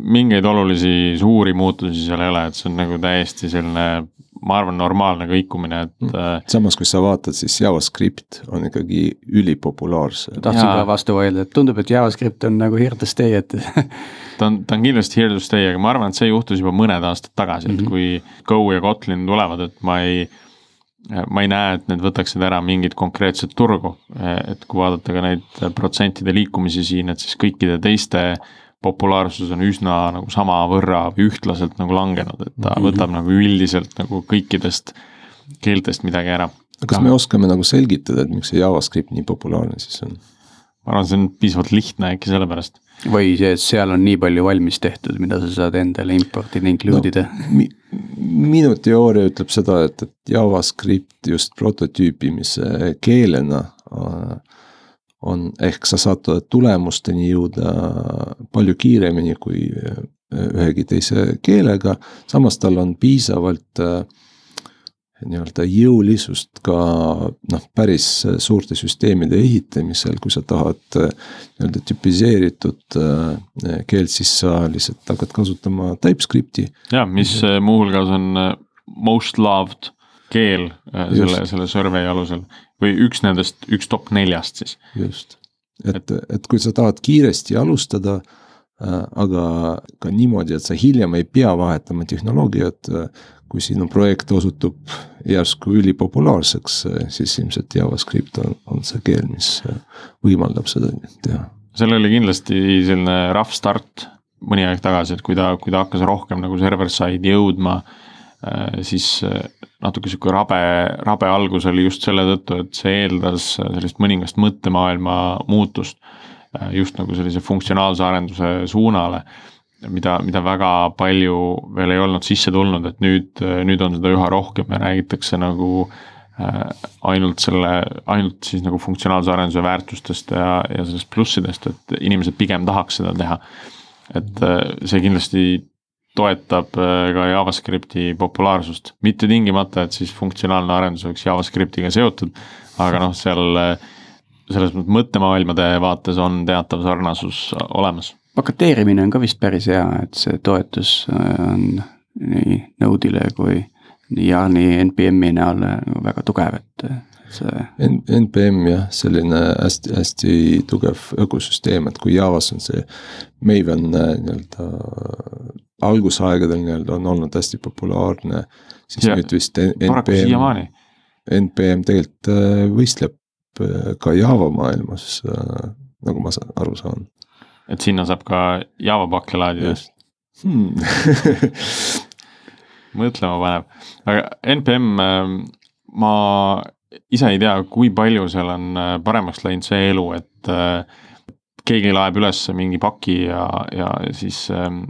mingeid olulisi suuri muutusi seal ei ole, et see on nagu täiesti selline, ma arvan, normaalne kõikumine, et. Mm. Äh, samas, kui sa vaatad, siis JavaScript on ikkagi ülipopulaarse. tahtsin ka vastu vaielda, et tundub, et JavaScript on nagu here to stay, et ta on, ta on kindlasti here to stay, aga ma arvan, et see juhtus juba mõned aastad tagasi mm, -hmm. et mhm. kui Go ja Kotlin tulevad, et ma ei ma ei näe, et need võtaksid ära mingit konkreetset turgu, et kui vaadata ka neid protsentide liikumisi siin, et siis kõikide teiste populaarsus on üsna nagu samavõrra või ühtlaselt nagu langenud, et ta mm -hmm. võtab nagu üldiselt nagu kõikidest keeltest midagi ära. kas me oskame nagu selgitada, et miks see JavaScript nii populaarne siis on? ma arvan, see on piisavalt lihtne äkki sellepärast. või see, et seal on nii palju valmis tehtud, mida sa saad endale importida, include ida no, mi,. minu teooria ütleb seda, et, et JavaScript just prototüüpimise keelena äh, on, ehk sa saad tulemusteni jõuda palju kiiremini kui äh, ühegi teise keelega, samas tal on piisavalt äh, nii-öelda jõulisust ka noh, päris suurte süsteemide ehitamisel, kui sa tahad äh, nii-öelda tüpiseeritud keelt, siis sa lihtsalt hakkad kasutama TypeScripti. jah, mis muuhulgas on most loved keel selle, selle survey alusel või üks nendest, üks top neljast siis. just, et, et kui sa tahad kiiresti alustada äh,, aga ka niimoodi, et sa hiljem ei pea vahetama tehnoloogiat äh,, kui sinu projekt osutub järsku ülipopulaarseks, äh, siis ilmselt JavaScript on, on see keel, mis äh, võimaldab seda teha. seal oli kindlasti selline rough start mõni aeg tagasi, et kui ta, kui ta hakkas rohkem nagu server-side jõudma äh,, siis natuke sihuke rabe, rabe algus oli just selle tõttu, et see eeldas sellist mõningast mõttemaailma muutust. Äh, just nagu sellise funktsionaalse arenduse suunale, mida, mida väga palju veel ei olnud sisse tulnud, et nüüd, nüüd on seda üha rohkem ja räägitakse nagu äh, ainult selle, ainult siis nagu funktsionaalse arenduse väärtustest ja, ja sellest plussidest, et inimesed pigem tahaks seda teha. et äh, see kindlasti toetab äh, ka JavaScripti populaarsust, mitte tingimata, et siis funktsionaalne arendus oleks JavaScriptiga seotud, aga noh, seal äh, selles mõttes mõttemaailmade vaates on teatav sarnasus olemas. paketeerimine on ka vist päris hea, et see toetus äh, on nii Node'ile kui ja nii NPM-i näol väga tugev, et see. NPM jah, selline hästi-hästi tugev ökosüsteem, et kui Javas on see Maven nii-öelda algusaegadel nii-öelda on olnud hästi populaarne, siis ja, nüüd vist NPM, NPM tegelikult äh, võistleb äh, ka Java maailmas, äh, nagu ma aru saan. et sinna saab ka Java pakke laadida? Hmm. mõtlema panev, aga NPM ma ise ei tea, kui palju seal on paremaks läinud see elu, et keegi laeb üles mingi paki ja, ja siis ähm,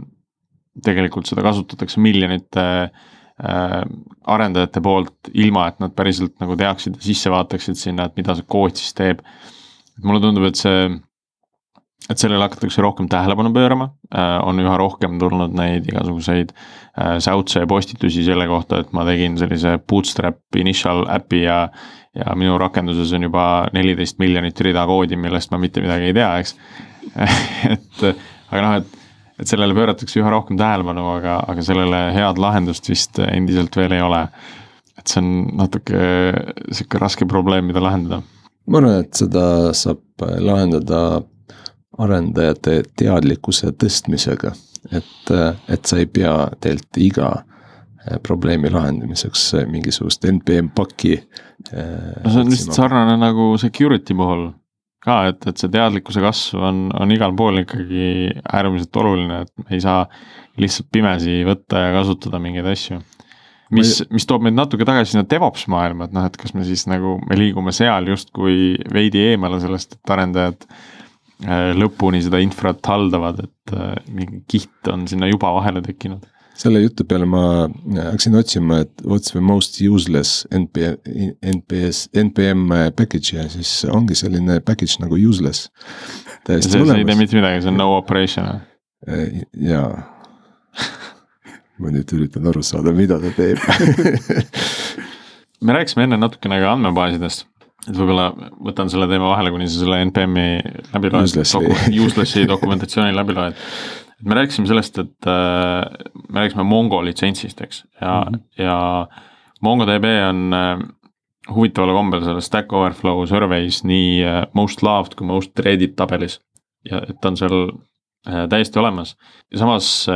tegelikult seda kasutatakse miljonite äh, arendajate poolt, ilma et nad päriselt nagu teaksid ja sisse vaataksid sinna, et mida see kood siis teeb. et mulle tundub, et see, et sellele hakatakse rohkem tähelepanu pöörama äh,, on üha rohkem tulnud neid igasuguseid äh, säutse ja postitusi selle kohta, et ma tegin sellise bootstrap initial äpi ja ja minu rakenduses on juba neliteist miljonit rida koodi, millest ma mitte midagi ei tea, eks et aga noh, et et sellele pööratakse üha rohkem tähelepanu, aga, aga sellele head lahendust vist endiselt veel ei ole. et see on natuke sihuke raske probleem, mida lahendada. ma arvan, et seda saab lahendada arendajate teadlikkuse tõstmisega, et, et sa ei pea tegelikult iga probleemi lahendamiseks mingisugust NPM paki. no see on lihtsalt sarnane nagu security puhul ka, et, et see teadlikkuse kasv on, on igal pool ikkagi äärmiselt oluline, et me ei saa lihtsalt pimesi võtta ja kasutada mingeid asju. mis, mis toob meid natuke tagasi sinna DevOps maailma, et noh, et kas me siis nagu, me liigume seal justkui veidi eemale sellest, et arendajad äh, lõpuni seda infrat haldavad, et äh, mingi kiht on sinna juba vahele tekkinud selle jutu peale ma hakkasin otsima, et what's the most useless NP, NPS, NPM package ja siis ongi selline package nagu useless. see, see ei tee mitte midagi, see on no operation. Äh, jaa. Ma nüüd üritan aru saada, mida ta teeb. Me rääkisime enne natukene ka andmebaasidest, et võib-olla võtan selle teema vahele, kuni sa selle NPM-i läbi loed, useless'i dokumentatsiooni läbi loed me rääkisime sellest, et äh, me rääkisime Mongo litsentsist, eks, ja mm, -hmm. ja MongoDB on äh, huvitaval kombel selles Stack Overflow survey's nii äh, most loved kui most readed tabelis. ja et ta on seal täiesti olemas ja samas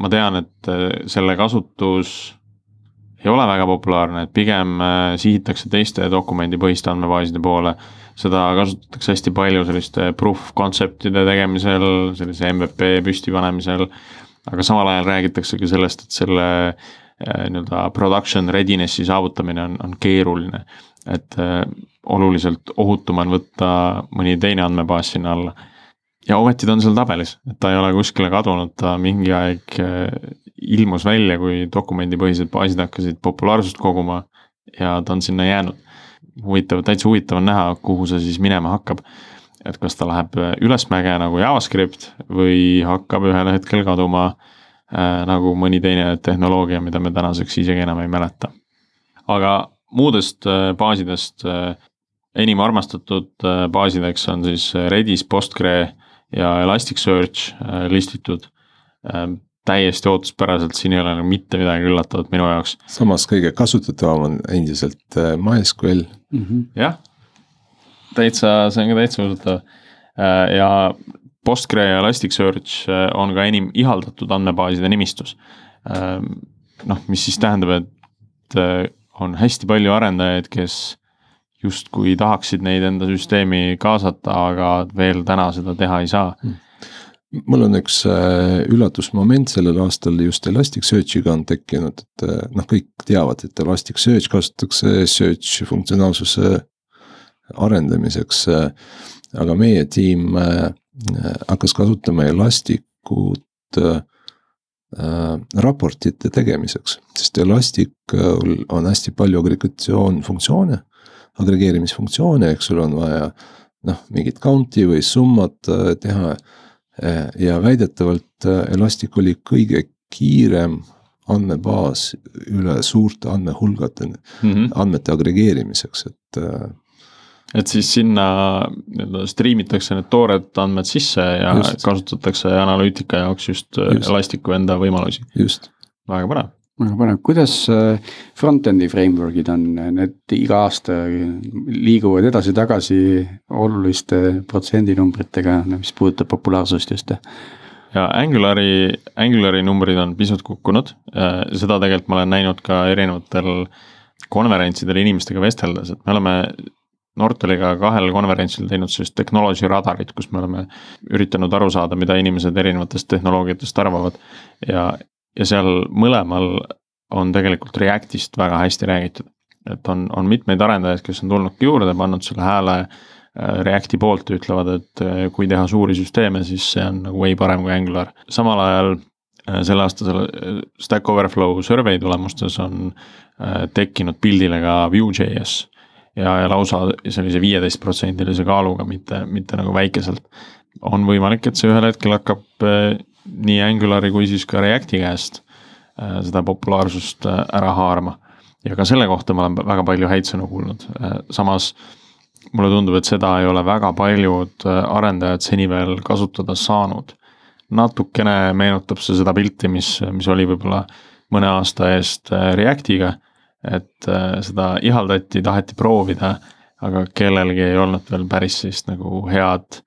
ma tean, et selle kasutus ei ole väga populaarne, et pigem sihitakse teiste dokumendipõhiste andmebaaside poole. Seda kasutatakse hästi palju selliste proof concept'ide tegemisel, sellise MVP püstipanemisel. aga samal ajal räägitakse ka sellest, et selle äh, nii-öelda production readiness'i saavutamine on, on keeruline. et äh, oluliselt ohutum on võtta mõni teine andmebaas sinna alla ja ometi ta on seal tabelis, et ta ei ole kuskile kadunud, ta mingi aeg ilmus välja, kui dokumendipõhised baasid hakkasid populaarsust koguma ja ta on sinna jäänud. Huvitav, täitsa huvitav on näha, kuhu see siis minema hakkab. et kas ta läheb ülesmäge nagu JavaScript või hakkab ühel hetkel kaduma äh, nagu mõni teine tehnoloogia, mida me tänaseks isegi enam ei mäleta. aga muudest äh, baasidest äh, enim armastatud äh, baasideks on siis Redis, Postgre ja Elasticsearch listitud täiesti ootuspäraselt, siin ei ole nagu mitte midagi üllatavat minu jaoks. samas kõige kasutatavam on endiselt äh, MySQL mm. -hmm. jah, täitsa, see on ka täitsa usutav äh, ja Postgre ja Elasticsearch äh, on ka enim ihaldatud andmebaaside nimistus. noh, mis siis tähendab, et on hästi palju arendajaid, kes justkui tahaksid neid enda süsteemi kaasata, aga veel täna seda teha ei saa mm mul on üks äh, üllatusmoment sellel aastal just Elasticsearchiga on tekkinud, et äh, noh, kõik teavad, et Elasticsearch kasutatakse search funktsionaalsuse arendamiseks. Äh, aga meie tiim hakkas kasutama Elasticut raportite tegemiseks, sest Elasticul on hästi palju agregatsioonfunktsioone, agregeerimisfunktsioone, eks sul on vaja noh, mingit count'i või summat teha Eh, ja väidetavalt eh, Elastic oli kõige kiirem andmebaas üle suurte andmehulgade mm -hmm. andmete agregeerimiseks, et. Eh, et siis sinna nii-öelda striimitakse need toored andmed sisse ja just. kasutatakse analüütika jaoks just, just. Elasticu enda võimalusi. väga põnev väga põnev, kuidas äh, front-end'i framework'id on, need iga aasta liiguvad edasi-tagasi oluliste protsendinumbritega, mis puudutab populaarsust just? ja Angulari, Angulari numbrid on pisut kukkunud, äh, seda tegelikult ma olen näinud ka erinevatel konverentsidel inimestega vesteldes, et me oleme Nortaliga kahel konverentsil teinud sellist technology radarit, kus me oleme üritanud aru saada, mida inimesed erinevatest tehnoloogiatest arvavad. ja, ja seal mõlemal on tegelikult Reactist väga hästi räägitud. et on, on mitmeid arendajaid, kes on tulnudki juurde, pannud selle hääle äh, Reacti poolt ja ütlevad, et äh, kui teha suuri süsteeme, siis see on nagu way parem kui Angular. samal ajal äh, selle aasta selle Stack Overflow survey tulemustes on tekkinud pildile ka Vue.js ja, ja lausa sellise viieteistprotsendilise kaaluga, mitte, mitte nagu väikeselt. on võimalik, et see ühel hetkel hakkab nii Angulari kui siis ka Reacti käest äh, seda populaarsust äh, ära haarama. ja ka selle kohta ma olen väga palju häid sõnu kuulnud, äh, samas mulle tundub, et seda ei ole väga paljud arendajad seni veel kasutada saanud. natukene meenutab see seda pilti, mis, mis oli võib-olla mõne aasta eest Reactiga, et seda ihaldati, taheti proovida, aga kellelgi ei olnud veel päris sellist nagu head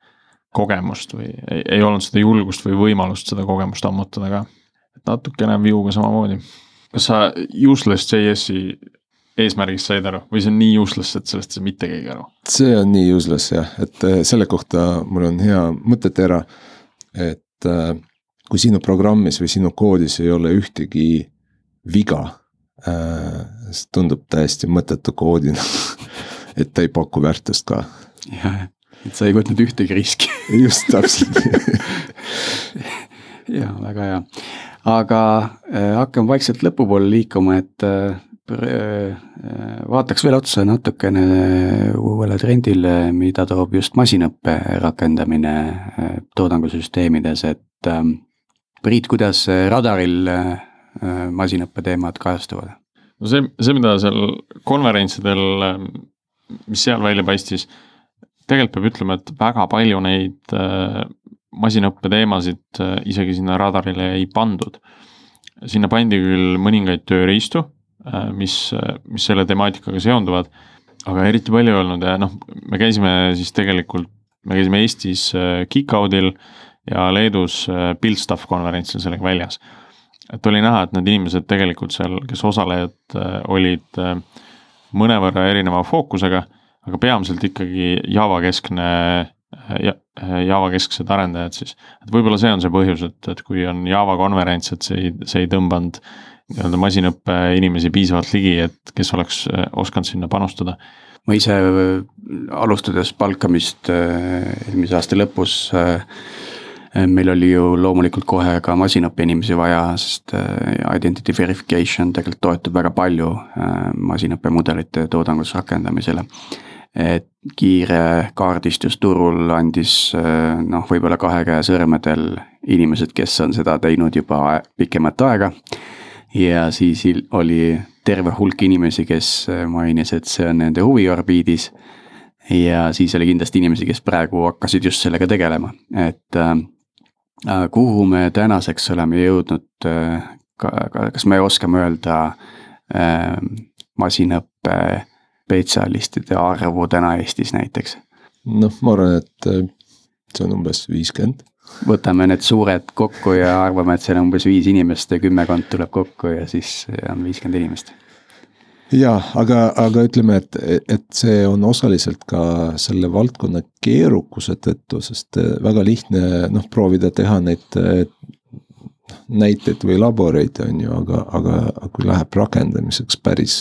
kogemust või ei, ei olnud seda julgust või võimalust seda kogemust ammutada ka. et natukene Vue'ga samamoodi. kas sa useless JS-i eesmärgist said aru või see on nii useless, et sellest ei saa mitte keegi aru? see on nii useless jah, et äh, selle kohta mul on hea mõtetera, et äh, kui sinu programmis või sinu koodis ei ole ühtegi viga äh,, see tundub täiesti mõttetu koodina et ta ei paku väärtust ka. Et sa ei võtnud ühtegi riski. Just täpselt. Ja väga hea, aga äh, hakkame vaikselt lõpupoole liikuma, et äh, äh, vaataks veel otsa natukene uuele trendile, mida toob just masinõppe rakendamine äh, toodangusüsteemides, et ähm, Priit, kuidas radaril äh, masinõppe teemad kajastuvad? no see, see, mida seal konverentsidel, mis seal välja paistis tegelikult peab ütlema, et väga palju neid äh, masinõppe teemasid äh, isegi sinna radarile ei pandud. sinna pandi küll mõningaid tööriistu, äh, mis, mis selle temaatikaga seonduvad, aga eriti palju ei olnud ja noh, me käisime siis tegelikult, me käisime Eestis Kickoudil ja Leedus Buildstuff konverentsil sellega väljas. et oli näha, et need inimesed tegelikult seal, kes osalejad olid mõnevõrra erineva fookusega, aga peamiselt ikkagi Java keskne ja Java kesksed arendajad siis, et võib-olla see on see põhjus, et, et kui on Java konverents, et see ei, see ei tõmbanud nii-öelda masinõppe inimesi piisavalt ligi, et kes oleks osanud sinna panustada. ma ise alustades palkamist eelmise aasta lõpus meil oli ju loomulikult kohe ka masinõppe inimesi vaja, sest identity verification tegelikult toetub väga palju masinõppemudelite toodangus rakendamisele et kiire kaardistus turul andis noh, võib-olla kahe käe sõrmedel inimesed, kes on seda teinud juba pikemat aega. ja siis oli terve hulk inimesi, kes mainis, et see on nende huviorbiidis. ja siis oli kindlasti inimesi, kes praegu hakkasid just sellega tegelema, et äh, kuhu me tänaseks oleme jõudnud äh,, kas me oskame öelda äh, masinõppe spetsialistide arvu täna Eestis näiteks? noh, ma arvan, et äh, see on umbes viiskümmend. võtame need suured kokku ja arvame, et seal on umbes viis inimest ja kümmekond tuleb kokku ja siis on viiskümmend inimest ja aga, aga ütleme, et, et see on osaliselt ka selle valdkonna keerukuse tõttu, sest äh, väga lihtne noh, proovida teha neid äh, näiteid või laboreid, on ju, aga, aga kui läheb rakendamiseks päris,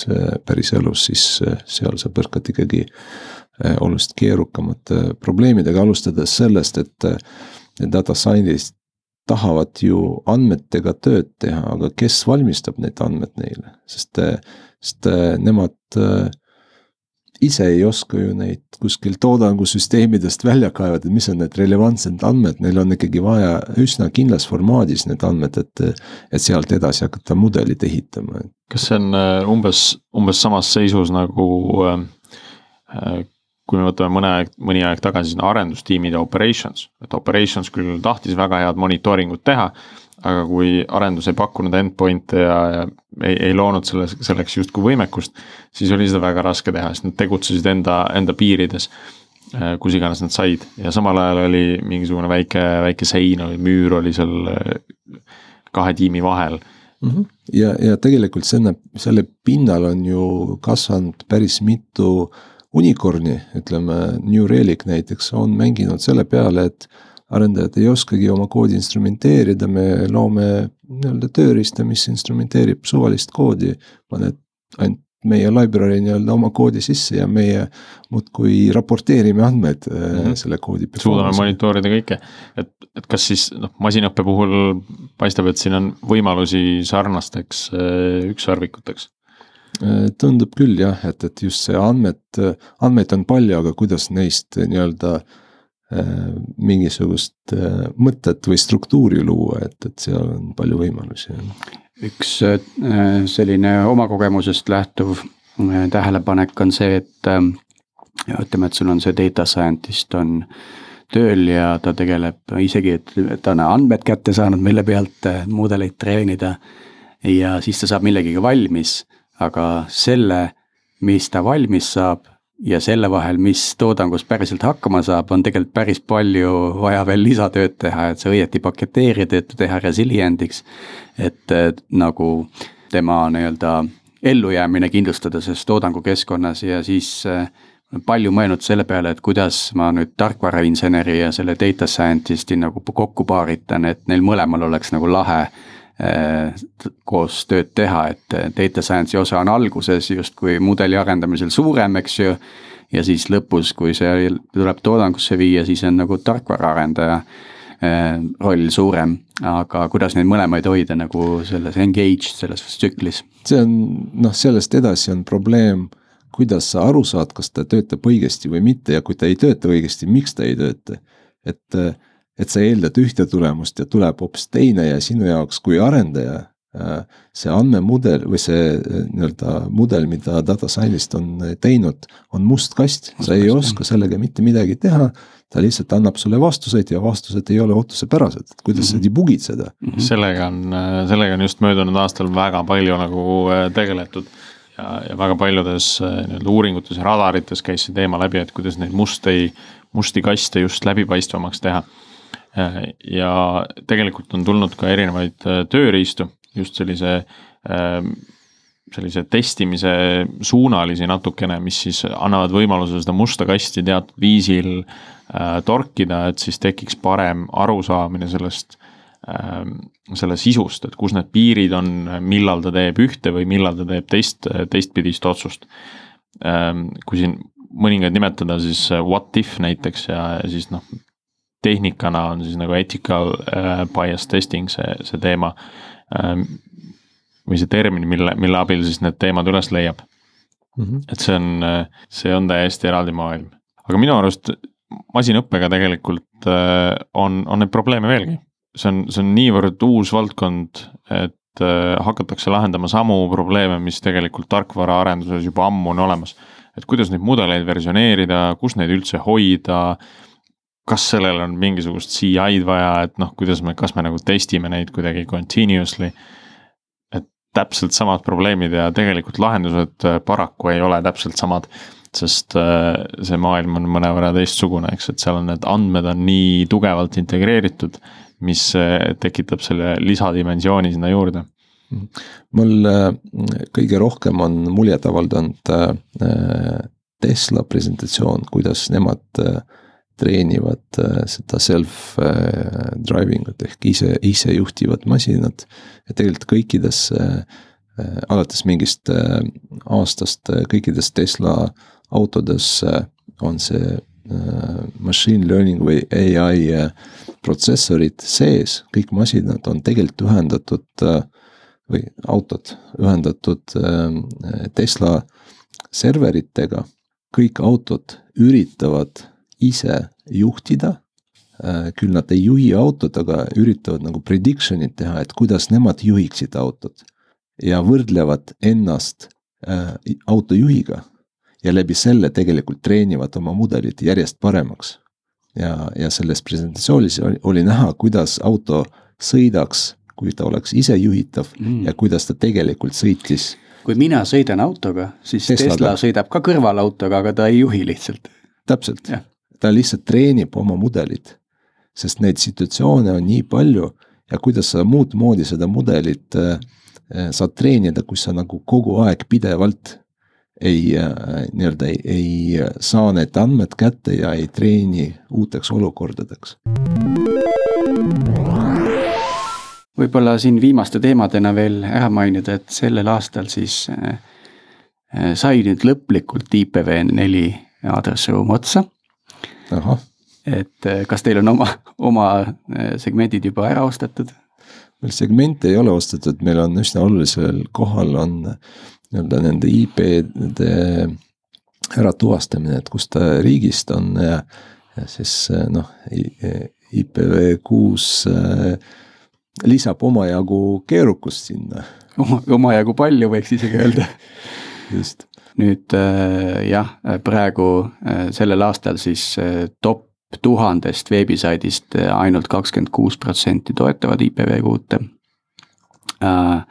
päris elus, siis seal sa põrkad ikkagi eh, oluliselt keerukamate probleemidega, alustades sellest, et data scientist tahavad ju andmetega tööd teha, aga kes valmistab need andmed neile, sest, sest nemad ise ei oska ju neid kuskil toodangusüsteemidest välja kaevata, mis on need relevantsed andmed, neil on ikkagi vaja üsna kindlas formaadis need andmed, et. et sealt edasi hakata mudelit ehitama. kas see on äh, umbes, umbes samas seisus nagu äh, äh, kui me võtame mõne aeg, mõni aeg tagasi sinna arendustiimide operations, et operations küll tahtis väga head monitooringut teha aga kui arendus ei pakkunud endpoint'e ja, ja ei, ei loonud selle, selleks justkui võimekust, siis oli seda väga raske teha, sest nad tegutsesid enda, enda piirides. Äh, kus iganes nad said ja samal ajal oli mingisugune väike, väike sein või müür oli seal äh, kahe tiimi vahel mm. -hmm. ja, ja tegelikult selle, selle pinnal on ju kasvanud päris mitu unicorn'i, ütleme New Relic näiteks on mänginud selle peale, et arendajad ei oskagi oma koodi instrumenteerida, me loome nii-öelda tööriista, mis instrumenteerib suvalist koodi. paned ainult meie library nii-öelda oma koodi sisse ja meie muudkui raporteerime andmeid mm -hmm. selle koodi. suudame monitoorida kõike, et, et kas siis noh, masinõppe puhul paistab, et siin on võimalusi sarnasteks äh, ükssarvikuteks äh, tundub küll jah, et, et just see andmed, andmeid on palju, aga kuidas neist nii-öelda Äh, mingisugust äh, mõtet või struktuuri luua, et, et seal on palju võimalusi. üks äh, selline oma kogemusest lähtuv tähelepanek on see, et ütleme, et sul on see data scientist on tööl ja ta tegeleb isegi, et ta on andmed kätte saanud, mille pealt mudeleid treenida. ja siis ta saab millegagi valmis, aga selle, mis ta valmis saab, ja selle vahel, mis toodangus päriselt hakkama saab, on tegelikult päris palju vaja veel lisatööd teha, et see õieti paketeerida, et teha resilient'iks. et nagu tema nii-öelda ellujäämine kindlustada selles toodangukeskkonnas ja siis äh, palju mõelnud selle peale, et kuidas ma nüüd tarkvarainseneri ja selle data scientist'i nagu kokku paaritan, et neil mõlemal oleks nagu lahe koos tööd teha, et data science'i osa on alguses justkui mudeli arendamisel suurem, eks ju. ja siis lõpus, kui see tuleb toodangusse viia, siis on nagu tarkvaraarendaja äh, roll suurem, aga kuidas neid mõlemaid hoida nagu selles engaged selles tsüklis? see on noh, sellest edasi on probleem, kuidas sa aru saad, kas ta töötab õigesti või mitte ja kui ta ei tööta õigesti, miks ta ei tööta. et et sa eeldad ühte tulemust ja tuleb hoopis teine ja sinu jaoks kui arendaja äh, see andmemudel või see äh, nii-öelda mudel, mida data scientist on äh, teinud, on must kast, sa ei oska sellega mitte midagi teha. ta lihtsalt annab sulle vastuseid ja vastused ei ole ootusepärased, et kuidas mm -hmm. sa mhm. debug'id seda mm. -hmm. sellega on, sellega on just möödunud aastal väga palju nagu tegeletud ja, ja väga paljudes nii-öelda uuringutes ja radarites käis see teema läbi, et kuidas neid musti, musti kaste just läbipaistvamaks teha ja tegelikult on tulnud ka erinevaid äh, tööriistu just sellise ähm, sellise testimise suunalisi natukene, mis siis annavad võimaluse seda musta kasti teatud viisil äh, torkida, et siis tekiks parem arusaamine sellest äh,, selle sisust, et kus need piirid on, millal ta teeb ühte või millal ta teeb teist, teistpidist otsust äh,. kui siin mõningaid nimetada, siis what if näiteks ja, ja siis noh, tehnikana on siis nagu ethical äh, bias testing see, see teema äh, või see termin, mille, mille abil siis need teemad üles leiab mm. -hmm. et see on, see on täiesti eraldi maailm, aga minu arust masinõppega tegelikult äh, on, on neid probleeme veelgi. see on, see on niivõrd uus valdkond, et äh, hakatakse lahendama samu probleeme, mis tegelikult tarkvaraarenduses juba ammu on olemas. et kuidas neid mudeleid versioneerida, kus neid üldse hoida kas sellel on mingisugust CI-d vaja, et noh, kuidas me, kas me nagu testime neid kuidagi continuously täpselt samad probleemid ja tegelikult lahendused äh, paraku ei ole täpselt samad. sest äh, see maailm on mõnevõrra teistsugune, eks, et seal on need andmed on nii tugevalt integreeritud, mis äh, tekitab selle lisadimensiooni sinna juurde mul kõige rohkem on muljet avaldanud Tesla presentatsioon, kuidas nemad treenivad seda self-driving ut ehk ise, isejuhtivat masinat ja tegelikult kõikides äh, alates mingist äh, aastast äh, kõikides Tesla autodes on see machine learning või ai protsessorid sees, kõik masinad on tegelikult ühendatud või autod ühendatud Tesla serveritega. kõik autod üritavad ise juhtida Äh, küll nad ei juhi autot, aga üritavad nagu prediction'it teha, et kuidas nemad juhiksid autot. ja võrdlevad ennast äh, autojuhiga ja läbi selle tegelikult treenivad oma mudelit järjest paremaks. ja, ja selles presentatsioonis oli, oli näha, kuidas auto sõidaks, kui ta oleks isejuhitav mm. ja kuidas ta tegelikult sõitis. kui mina sõidan autoga, siis Teslaga. Tesla sõidab ka kõrvalautoga, aga ta ei juhi lihtsalt. täpselt, ta lihtsalt treenib oma mudelit sest neid situatsioone on nii palju ja kuidas sa muud moodi seda mudelit äh, äh, saad treenida, kui sa nagu kogu aeg pidevalt ei äh, nii-öelda ei, ei saa need andmed kätte ja ei treeni uuteks olukordadeks. võib-olla siin viimaste teemadena veel ära mainida, et sellel aastal siis sai nüüd lõplikult IPv4 aadressiruum otsa. Et eh, kas teil on oma, oma eh, segmendid juba ära ostetud? meil segmente ei ole ostetud, meil on üsna olulisel kohal on nii-öelda nende IP-de äratuvastamine, et kust ta riigist on ja, ja siis eh, noh, IPv6 lisab omajagu keerukust sinna. oma, omajagu palju, võiks isegi öelda just. Nüüd jah, praegu sellel aastal siis top tuhandest veebisaidist ainult kakskümmend kuus protsenti toetavad IPv6-e. Äh,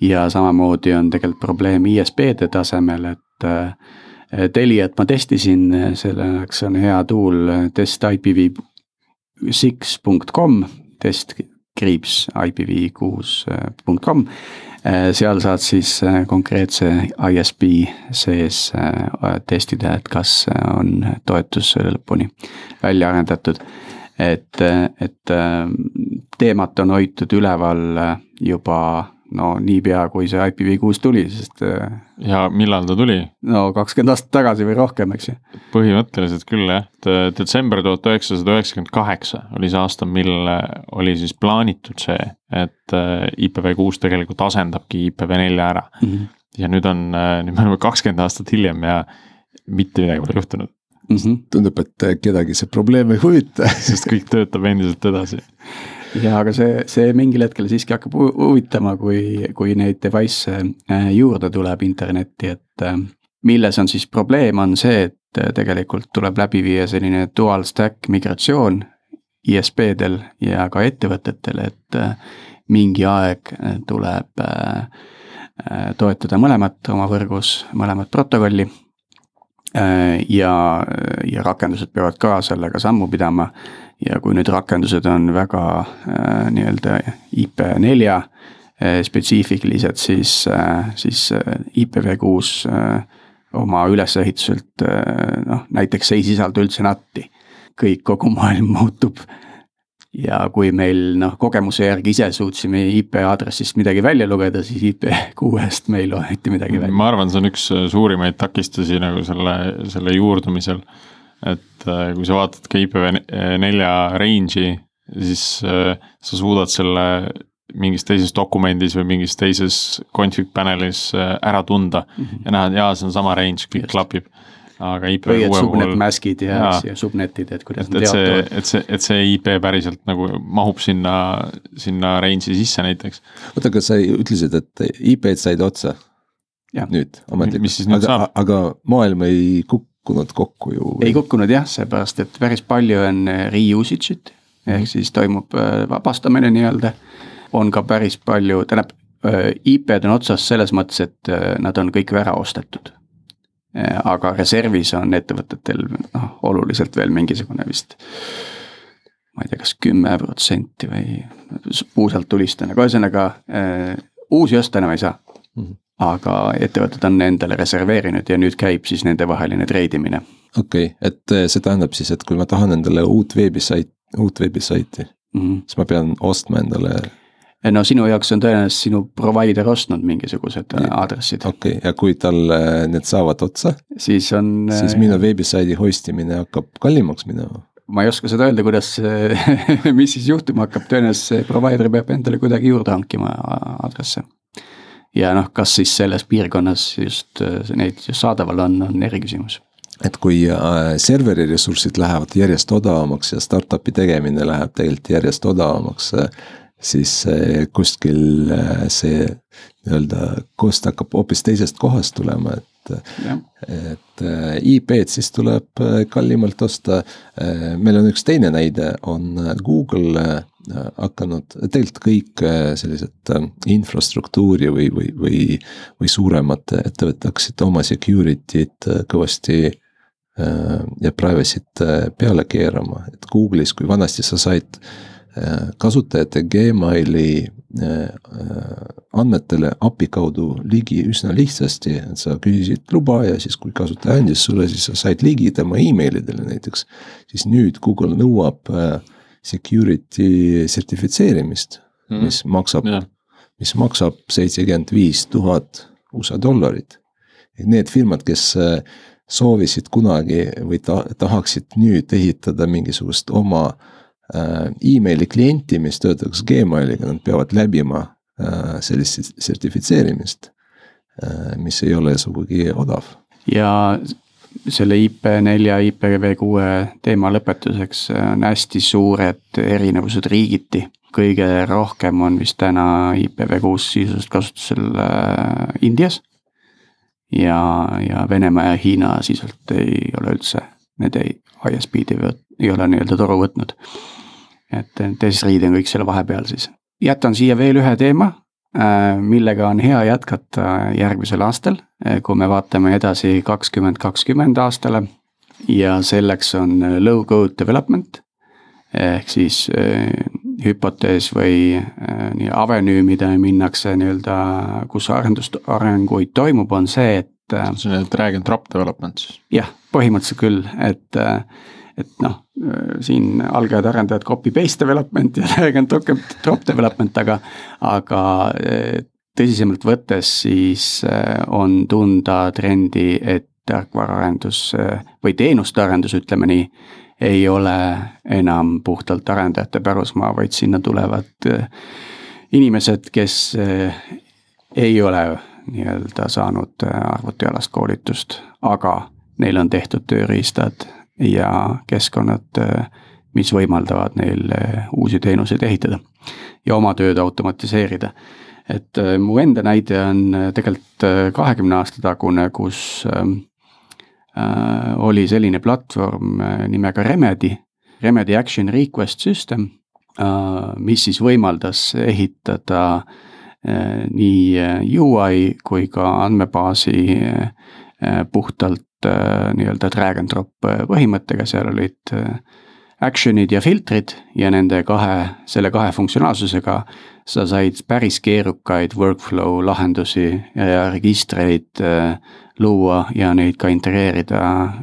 ja samamoodi on tegelikult probleem ISP-de tasemel, et äh, Teliat ma testisin, selleks on hea tool test IPv6.com, test kriips IPv6.com Äh, seal saad siis äh, konkreetse ISP sees äh, testida, et kas on toetus lõpuni välja arendatud. et, et teemat on hoitud üleval juba no niipea, kui see IPv6 tuli, sest. ja millal ta tuli? no kakskümmend aastat tagasi või rohkem, eks ju. põhimõtteliselt küll jah, et detsember tuhat üheksasada üheksakümmend kaheksa oli see aasta, mil oli siis plaanitud see, et äh, IPv6 tegelikult asendabki IPv4 ära mm. -hmm. ja nüüd on, äh, nüüd me oleme kakskümmend aastat hiljem ja mitte midagi pole juhtunud mm. -hmm. tundub, et kedagi see probleem ei huvita sest kõik töötab endiselt edasi ja aga see, see mingil hetkel siiski hakkab huvitama, kui, kui neid device'e äh, juurde tuleb internetti, et äh, milles on siis probleem, on see, et äh, tegelikult tuleb läbi viia selline dual stack migratsioon ISP-del ja ka ettevõtetel, et mingi aeg tuleb toetada mõlemat oma võrgus, mõlemat protokolli. ja, ja rakendused peavad ka sellega sammu pidama ja kui nüüd rakendused on väga äh, nii-öelda IP4 spetsiifiliselt siis, siis IPv6 oma ülesehituselt noh, näiteks ei sisalda üldse NAT-i. kõik, kogu maailm muutub ja kui meil noh, kogemuse järgi ise suutsime IP aadressist midagi välja lugeda, siis IP6-st me ei loe mitte midagi välja. ma arvan, see on üks suurimaid takistusi nagu selle, selle juurdumisel. Et äh, kui sa vaatad ka IPv4 range'i, siis äh, sa suudad selle mingis teises dokumendis või mingis teises config panelis äh, ära tunda mm -hmm. ja näha, et jaa, see on sama range, kõik Just. klapib aga IP või et subnet mask'id ja, ja, ja subnetid, et kuidas nad jaotuvad. et see, et see IP päriselt nagu mahub sinna, sinna range'i sisse näiteks. oota, aga sa ütlesid, et IP-d said otsa? nüüd ametlikult, aga, aga maailm ei kukkunud kokku ju? ei kukkunud jah, seepärast et päris palju on reusage'it ehk mhm. siis toimub äh, vabastamine nii-öelda. on ka päris palju, tähendab äh, IP-d on otsas selles mõttes, et nad on kõik ära ostetud aga reservis on ettevõtetel noh, oluliselt veel mingisugune vist ma ei tea, kas kümme protsenti või puusalt tulistan, aga ühesõnaga äh, uusi osta enam ei saa mm. -hmm. Aga ettevõtted on endale reserveerinud ja nüüd käib siis nendevaheline treidimine. okei okay,, et äh, see tähendab siis, et kui ma tahan endale uut veebisait, uut veebisaiti mm, -hmm. siis ma pean ostma endale no sinu jaoks on tõenäoliselt sinu provider ostnud mingisugused ja, aadressid. okei okay., ja kui tal äh, need saavad otsa, siis on. siis minu veebisaidi host imine hakkab kallimaks minema ma ei oska seda öelda, kuidas, mis siis juhtuma hakkab, tõenäoliselt see provider peab endale kuidagi juurde hankima aadresse. Ja noh, kas siis selles piirkonnas just äh, neid saadaval on, on eriküsimus et kui serveri ressursid lähevad järjest odavamaks ja startup'i tegemine läheb tegelikult järjest odavamaks, siis kuskil äh, see nii-öelda kost hakkab hoopis teisest kohast tulema, et. Et äh, IP-d siis tuleb äh, kallimalt osta. meil on üks teine näide, on Google hakanud, tegelikult kõik sellised infrastruktuuri või, või, või, või suuremad ettevõtted hakkasid oma security'd kõvasti ja privacy't peale keerama, et Google'is, kui vanasti sa said kasutajate Gmaili äh, andmetele API kaudu ligi üsna lihtsasti, et sa küsisid luba ja siis, kui kasutaja andis sulle, siis sa said ligi tema emailidele näiteks. siis nüüd Google nõuab äh, security sertifitseerimist mm., mis maksab yeah., mis maksab seitsekümmend viis tuhat USA dollarit. Need firmad, kes äh, soovisid kunagi või ta, tahaksid nüüd ehitada mingisugust oma äh, Äh, emaili klienti, mis töötaks Gmailiga, nad peavad läbima äh, sellist sertifitseerimist, äh, mis ei ole sugugi odav. ja selle IP4, IPv6 teema lõpetuseks on hästi suured erinevused riigiti. kõige rohkem on vist täna IPv6 sisuliselt kasutusel Indias. ja, ja Venemaa ja Hiina sisuliselt ei ole üldse, need ei, ISP-d ei, ei ole nii-öelda toru võtnud et teised riigid on kõik selle vahepeal siis. jätan siia veel ühe teema, äh, millega on hea jätkata järgmisel aastal, äh, kui me vaatame edasi kakskümmend kakskümmend aastale. ja selleks on low code development ehk siis äh, hüpotees või nii avenüü, mida minnakse nii-öelda, kus arendust, arenguid toimub, on see, et. see on drag and drop development siis? jah, põhimõtteliselt küll, et et noh, siin algajad arendajad copy paste development ja drag and drop development, aga, aga eh, tõsisemalt võttes siis eh, on tunda trendi, et tarkvaraarendus eh, või teenuste arendus, ütleme nii, ei ole enam puhtalt arendajate pärusmaa, vaid sinna tulevad inimesed, kes ei ole nii-öelda saanud arvutialast koolitust, aga neil on tehtud tööriistad ja keskkonnad, mis võimaldavad neil eh, uusi teenuseid ehitada ja oma tööd automatiseerida. et eh, mu enda näide on tegelikult kahekümne aasta tagune, kus oli selline platvorm nimega Remedy, Remedy Action Request System, mis siis võimaldas ehitada nii UI kui ka andmebaasi puhtalt Äh, nii-öelda drag and drop äh, põhimõttega, seal olid äh, action'id ja filtrid ja nende kahe, selle kahe funktsionaalsusega sa said päris keerukaid workflow lahendusi ja registreid äh, luua ja neid ka integreerida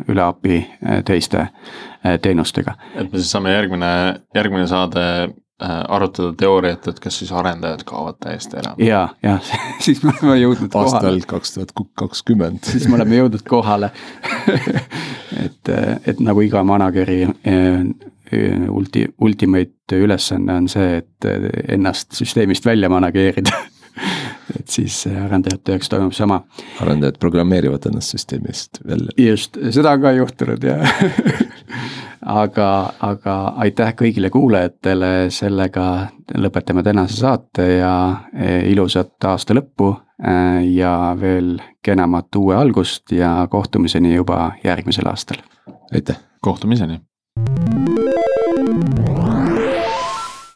üle API äh, teiste äh, teenustega. et me siis saame järgmine, järgmine saade arutada teooriat, et kas siis arendajad kaovad täiesti ära. ja, jah siis me oleme jõudnud kohale. aastal kaks tuhat kakskümmend. siis me oleme jõudnud kohale et, et nagu iga manager'i ulti-, ultimate ülesanne on see, et ennast süsteemist välja manageerida et siis arendajate jaoks toimub sama. arendajad programmeerivad ennast süsteemist välja. just, seda on ka juhtunud ja aga, aga aitäh kõigile kuulajatele, sellega lõpetame tänase saate ja e, ilusat aasta lõppu e, ja veel kenamat uue algust ja kohtumiseni juba järgmisel aastal. aitäh. kohtumiseni.